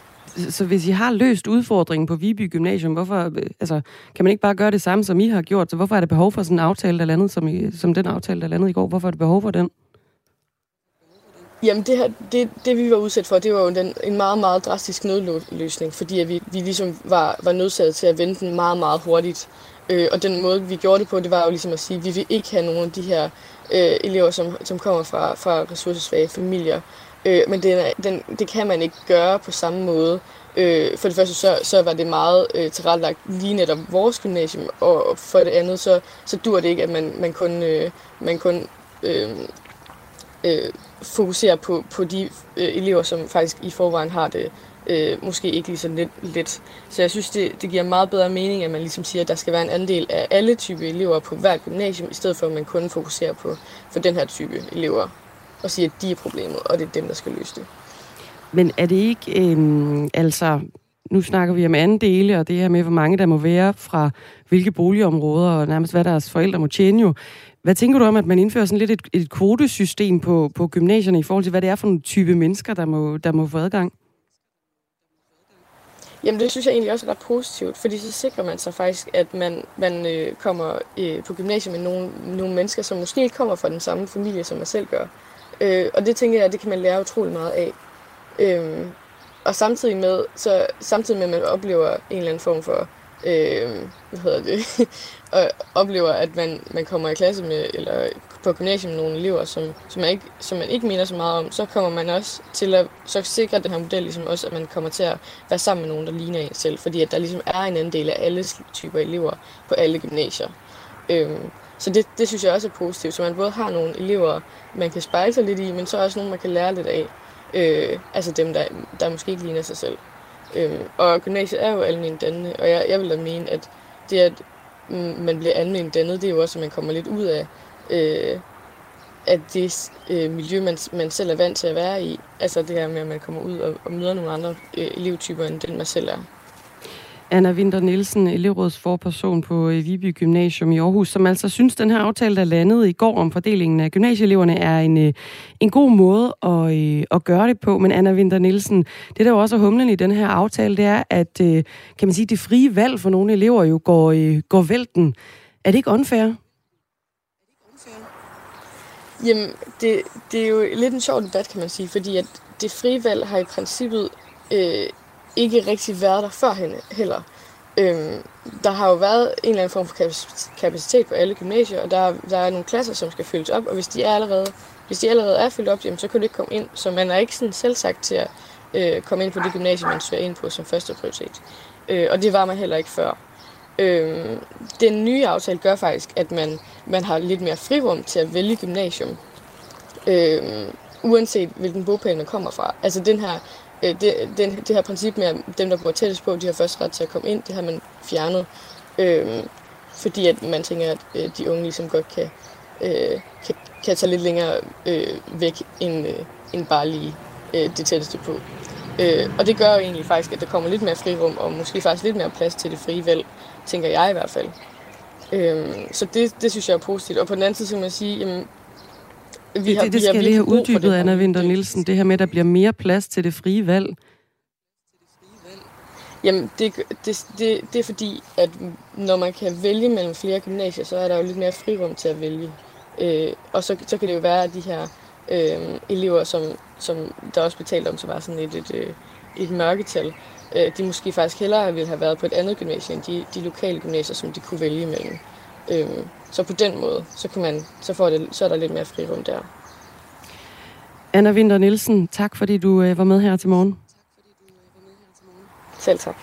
Så hvis I har løst udfordringen på Viby Gymnasium, hvorfor, øh, altså, kan man ikke bare gøre det samme, som I har gjort? Så hvorfor er der behov for sådan en aftale, der landede, som, I, som den aftale, der landede i går? Hvorfor er der behov for den? Jamen det, her, det, det vi var udsat for, det var jo den, en meget, meget drastisk nødløsning, fordi at vi, vi ligesom var, var nødsaget til at vende den meget, meget hurtigt. Øh, og den måde, vi gjorde det på, det var jo ligesom at sige, at vi vil ikke have nogen af de her øh, elever, som, som kommer fra, fra ressourcesvage familier. Øh, men den, den, det kan man ikke gøre på samme måde. Øh, for det første, så, så var det meget øh, tilrettelagt lige netop vores gymnasium, og for det andet, så, så dur det ikke, at man, man kun, øh, man kun øh, øh, fokuserer på, på de øh, elever, som faktisk i forvejen har det øh, måske ikke lige så let, let. Så jeg synes, det, det giver meget bedre mening, at man ligesom siger, at der skal være en andel af alle typer elever på hver gymnasium, i stedet for at man kun fokuserer på for den her type elever og sige, at de er problemet, og det er dem, der skal løse det. Men er det ikke, øh, altså, nu snakker vi om anden dele, og det her med, hvor mange der må være fra hvilke boligområder, og nærmest hvad deres forældre må tjene jo. Hvad tænker du om, at man indfører sådan lidt et, et kvotesystem på, på gymnasierne i forhold til, hvad det er for en type mennesker, der må, der må få adgang? Jamen det synes jeg egentlig også er ret positivt, fordi så sikrer man sig faktisk, at man, man øh, kommer øh, på gymnasiet med nogle, nogle mennesker, som måske ikke kommer fra den samme familie, som man selv gør. Øh, og det tænker jeg, det kan man lære utrolig meget af. Øh, og samtidig med, så samtidig med, at man oplever en eller anden form for, øh, hvad hedder det, og oplever, at man, man kommer i klasse med, eller på gymnasiet med nogle elever, som, som, man ikke, som man ikke mener så meget om, så kommer man også til at så sikre den her model ligesom også, at man kommer til at være sammen med nogen, der ligner en selv, fordi at der ligesom er en anden del af alle typer elever på alle gymnasier. Øh, så det, det synes jeg også er positivt, så man både har nogle elever, man kan spejle sig lidt i, men så også nogle, man kan lære lidt af. Øh, altså dem, der, der måske ikke ligner sig selv. Øh, og gymnasiet er jo almindeligt dannende, og jeg, jeg vil da mene, at det, at man bliver almindeligt dannet, det er jo også, at man kommer lidt ud af, øh, at det øh, miljø, man, man selv er vant til at være i. Altså det her med, at man kommer ud og, og møder nogle andre øh, elevtyper, end den man selv er. Anna Winter Nielsen, elevrådsforperson på øh, Viby Gymnasium i Aarhus, som altså synes, den her aftale, der landede i går om fordelingen af gymnasieeleverne, er en, øh, en god måde at, øh, at gøre det på. Men Anna Winter Nielsen, det der jo også er humlen i den her aftale, det er, at kan man sige, det frie valg for nogle elever jo går, går vælten. Er det ikke unfair? Jamen, det, det er jo lidt en sjov debat, kan man sige, fordi at det frie valg har i princippet øh, ikke rigtig været der førhen heller. Øhm, der har jo været en eller anden form for kapacitet på alle gymnasier, og der, der er nogle klasser, som skal fyldes op, og hvis de er allerede, hvis de allerede er fyldt op, jamen, så kan du ikke komme ind. Så man er ikke sådan selv sagt til at øh, komme ind på det gymnasium, man søger ind på som første prioritet. Øh, og det var man heller ikke før. Øh, den nye aftale gør faktisk, at man, man har lidt mere frirum til at vælge gymnasium. Øh, uanset hvilken bogpæl man kommer fra. Altså den her øh, det, den, det her princip med, at dem, der bor tættest på, de har først ret til at komme ind, det har man fjernet. Øh, fordi at man tænker, at øh, de unge ligesom godt kan, øh, kan, kan tage lidt længere øh, væk, end, øh, end bare lige øh, det tætteste på. Øh, og det gør jo egentlig faktisk, at der kommer lidt mere frirum, og måske faktisk lidt mere plads til det frie valg, tænker jeg i hvert fald. Øh, så det, det synes jeg er positivt. Og på den anden side så kan man sige, jamen, vi det, har, det, det skal jeg lige have uddybet, Anna Winter Nielsen. Det her med, at der bliver mere plads til det frie valg. Jamen, det, det, det, det er fordi, at når man kan vælge mellem flere gymnasier, så er der jo lidt mere frirum til at vælge. Øh, og så, så kan det jo være, at de her øh, elever, som, som der også blev talt om, så var sådan et, et, et, et mørketal, øh, de måske faktisk hellere ville have været på et andet gymnasium end de, de lokale gymnasier, som de kunne vælge imellem. Øh, så på den måde, så, kan man, så, får det, så er der lidt mere frirum der. Anna Winter Nielsen, tak fordi du øh, var med her til morgen. Selv tak.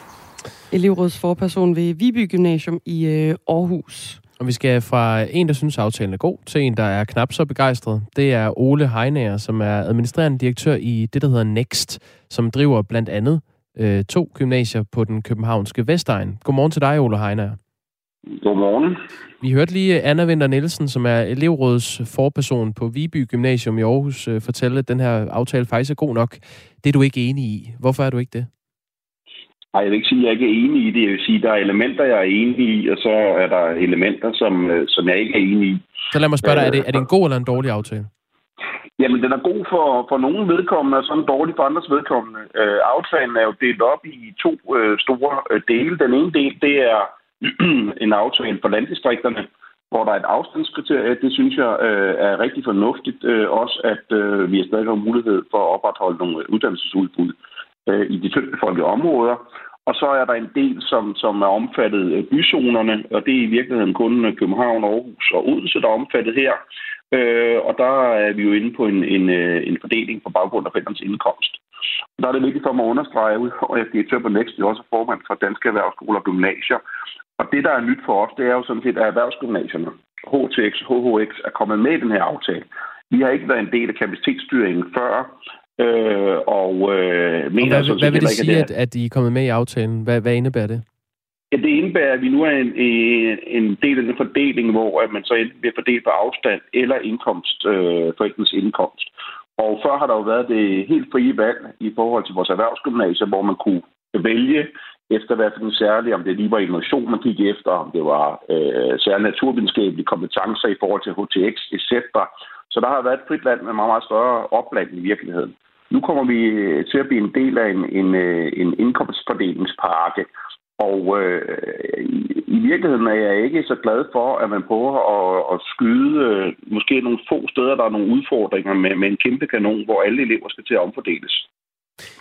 Elevrådsforperson ved Viby Gymnasium i øh, Aarhus. Og vi skal fra en, der synes, aftalen er god, til en, der er knap så begejstret. Det er Ole Heinager, som er administrerende direktør i det, der hedder Next, som driver blandt andet øh, to gymnasier på den københavnske Vestegn. Godmorgen til dig, Ole Heinager. Godmorgen. Vi hørte lige Anna Winter Nielsen, som er elevrådets forperson på Viby Gymnasium i Aarhus, øh, fortælle, at den her aftale faktisk er god nok. Det er du ikke enig i. Hvorfor er du ikke det? Nej, jeg vil ikke sige, at jeg ikke er enig i det. Jeg vil sige, at der er elementer, jeg er enig i, og så er der elementer, som, øh, som jeg ikke er enig i. Så lad mig spørge dig, er det, er det en god eller en dårlig aftale? Jamen, den er god for, for nogle vedkommende, og så en dårlig for andres vedkommende. Øh, aftalen er jo delt op i to øh, store øh, dele. Den ene del, det er en aftale for landdistrikterne, hvor der er et afstandskriterie. Det synes jeg øh, er rigtig fornuftigt. Øh, også at øh, vi har stadig har mulighed for at opretholde nogle uddannelsesudbud øh, i de tyndtbefolkede områder. Og så er der en del, som, som er omfattet byzonerne, og det er i virkeligheden kun øh, København, Aarhus og Odense, der er omfattet her. Øh, og der er vi jo inde på en, en, øh, en fordeling på baggrund af forældrens indkomst. Og der er det vigtigt for mig at understrege, at jeg er direktør på Next, jeg er også formand for Danske Erhvervsskoler og Gymnasier. Og det, der er nyt for os, det er jo sådan set, at erhvervsgymnasierne, HTX, HHX, er kommet med i den her aftale. Vi har ikke været en del af kapacitetsstyringen før, øh, og øh, mener og hvad, hvad vil det sige, at, at I er kommet med i aftalen? Hvad, hvad indebærer det? Ja, det indebærer, at vi nu er en, en del af den fordeling, hvor at man så enten bliver fordelt på afstand eller indkomst, øh, forældrenes indkomst. Og før har der jo været det helt frie valg i forhold til vores erhvervsgymnasier, hvor man kunne vælge efter hvad for en særlig, om det lige var innovation, man gik efter, om det var øh, særlige naturvidenskabelige kompetencer i forhold til HTX, etc. Så der har været et frit land med meget, meget større opland i virkeligheden. Nu kommer vi øh, til at blive en del af en, en, øh, en indkomstfordelingspakke, og øh, i, i virkeligheden er jeg ikke så glad for, at man prøver at, at skyde øh, måske nogle få steder, der er nogle udfordringer med, med en kæmpe kanon, hvor alle elever skal til at omfordeles.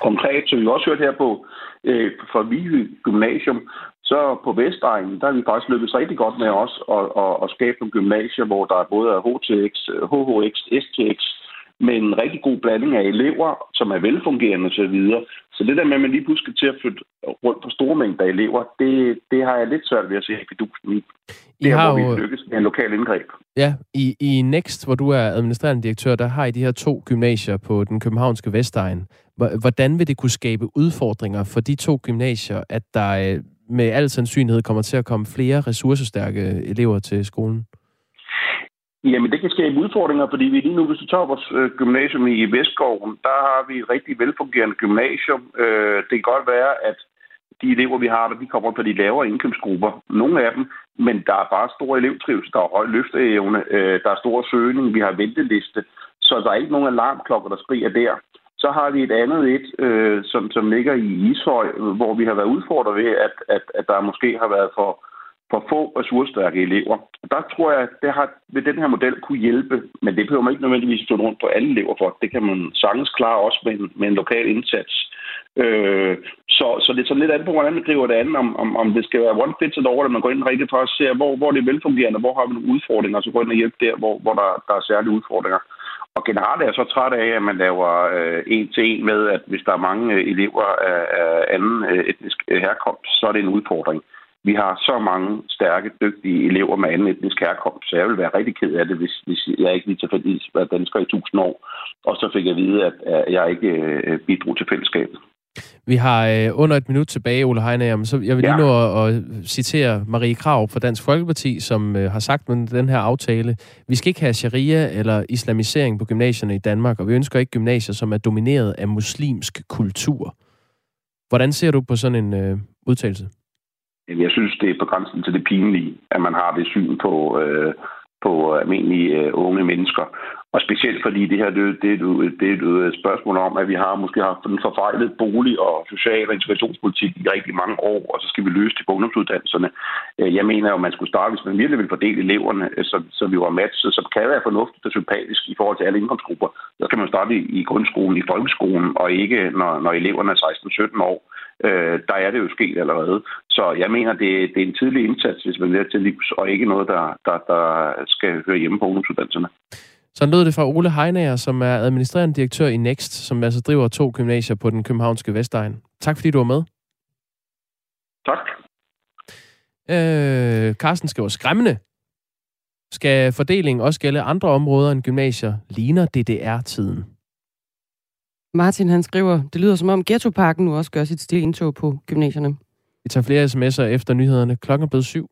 Konkret, som vi også hørte her på øh, fra Vive Gymnasium, så på Vestegnen, der er vi faktisk lykkedes rigtig godt med os at, at, at skabe nogle gymnasier, hvor der både er HTX, HHX, STX, med en rigtig god blanding af elever, som er velfungerende osv. Så det der med, at man lige pludselig til at flytte rundt på store mængder elever, det, det har jeg lidt svært ved at se fidusen i. Det er, hvor vi lykkes med en lokal indgreb. Ja, i, i Next, hvor du er administrerende direktør, der har I de her to gymnasier på den københavnske Vestegn. Hvordan vil det kunne skabe udfordringer for de to gymnasier, at der øh, med al sandsynlighed kommer til at komme flere ressourcestærke elever til skolen? Jamen, det kan skabe udfordringer, fordi vi lige nu, hvis du tager vores øh, gymnasium i Vestgården, der har vi et rigtig velfungerende gymnasium. Øh, det kan godt være, at de elever, vi har der, de kommer fra de lavere indkøbsgrupper. Nogle af dem, men der er bare stor elevtrivsel, der er høj løfteevne, øh, der er stor søgning, vi har venteliste, så der er ikke nogen alarmklokker, der skriger der. Så har vi et andet et, øh, som, som ligger i Ishøj, hvor vi har været udfordret ved, at, at, at der måske har været for, for få ressourcestærke elever. Der tror jeg, at det har, ved den her model kunne hjælpe, men det behøver man ikke nødvendigvis stå rundt på alle elever for. Det kan man sagtens klare også med en, med en lokal indsats. Øh, så, så det er sådan lidt andet på, hvordan man driver det andet, om, om, om det skal være one fit or all, at man går ind rigtig for at se, hvor, hvor det er velfungerende, hvor har vi nogle udfordringer, og så går ind og hjælpe der, hvor, hvor der, der er særlige udfordringer. Og generelt er jeg så træt af, at man laver øh, en til en med, at hvis der er mange øh, elever af, af anden øh, etnisk øh, herkomst, så er det en udfordring. Vi har så mange stærke, dygtige elever med anden etnisk herkomst, så jeg vil være rigtig ked af det, hvis, hvis jeg ikke lige tilfældigvis været dansker i tusind år, og så fik jeg at vide, at, at jeg ikke øh, bidrog til fællesskabet. Vi har øh, under et minut tilbage, Ole Heinager, så jeg vil lige ja. nå at, at citere Marie Krav fra Dansk Folkeparti, som øh, har sagt med den her aftale, vi skal ikke have sharia eller islamisering på gymnasierne i Danmark, og vi ønsker ikke gymnasier, som er domineret af muslimsk kultur. Hvordan ser du på sådan en øh, udtalelse? Jeg synes, det er på grænsen til det pinlige, at man har det syn på, øh, på almindelige øh, unge mennesker. Og specielt fordi det her det, det, det er et spørgsmål om, at vi har måske haft en forfejlet bolig- og social- og integrationspolitik i rigtig mange år, og så skal vi løse det på ungdomsuddannelserne. Øh, jeg mener jo, at man skulle starte, hvis man virkelig vil fordele eleverne, øh, så, så vi var matchet, så kan være fornuftigt og sympatisk i forhold til alle indkomstgrupper. Så kan man starte i, i grundskolen, i folkeskolen, og ikke når, når eleverne er 16-17 år. Øh, der er det jo sket allerede. Så jeg mener, det, det er en tidlig indsats, hvis man er til livs, og ikke noget, der, der, der skal høre hjemme på ungdomsuddannelserne. Så lød det fra Ole Heinager, som er administrerende direktør i Next, som altså driver to gymnasier på den københavnske Vestegn. Tak fordi du var med. Tak. Øh, Carsten skriver skræmmende. Skal fordelingen også gælde andre områder end gymnasier? Ligner DDR-tiden? Martin han skriver, det lyder som om Ghettoparken nu også gør sit stille indtog på gymnasierne. Vi tager flere sms'er efter nyhederne. Klokken er blevet syv.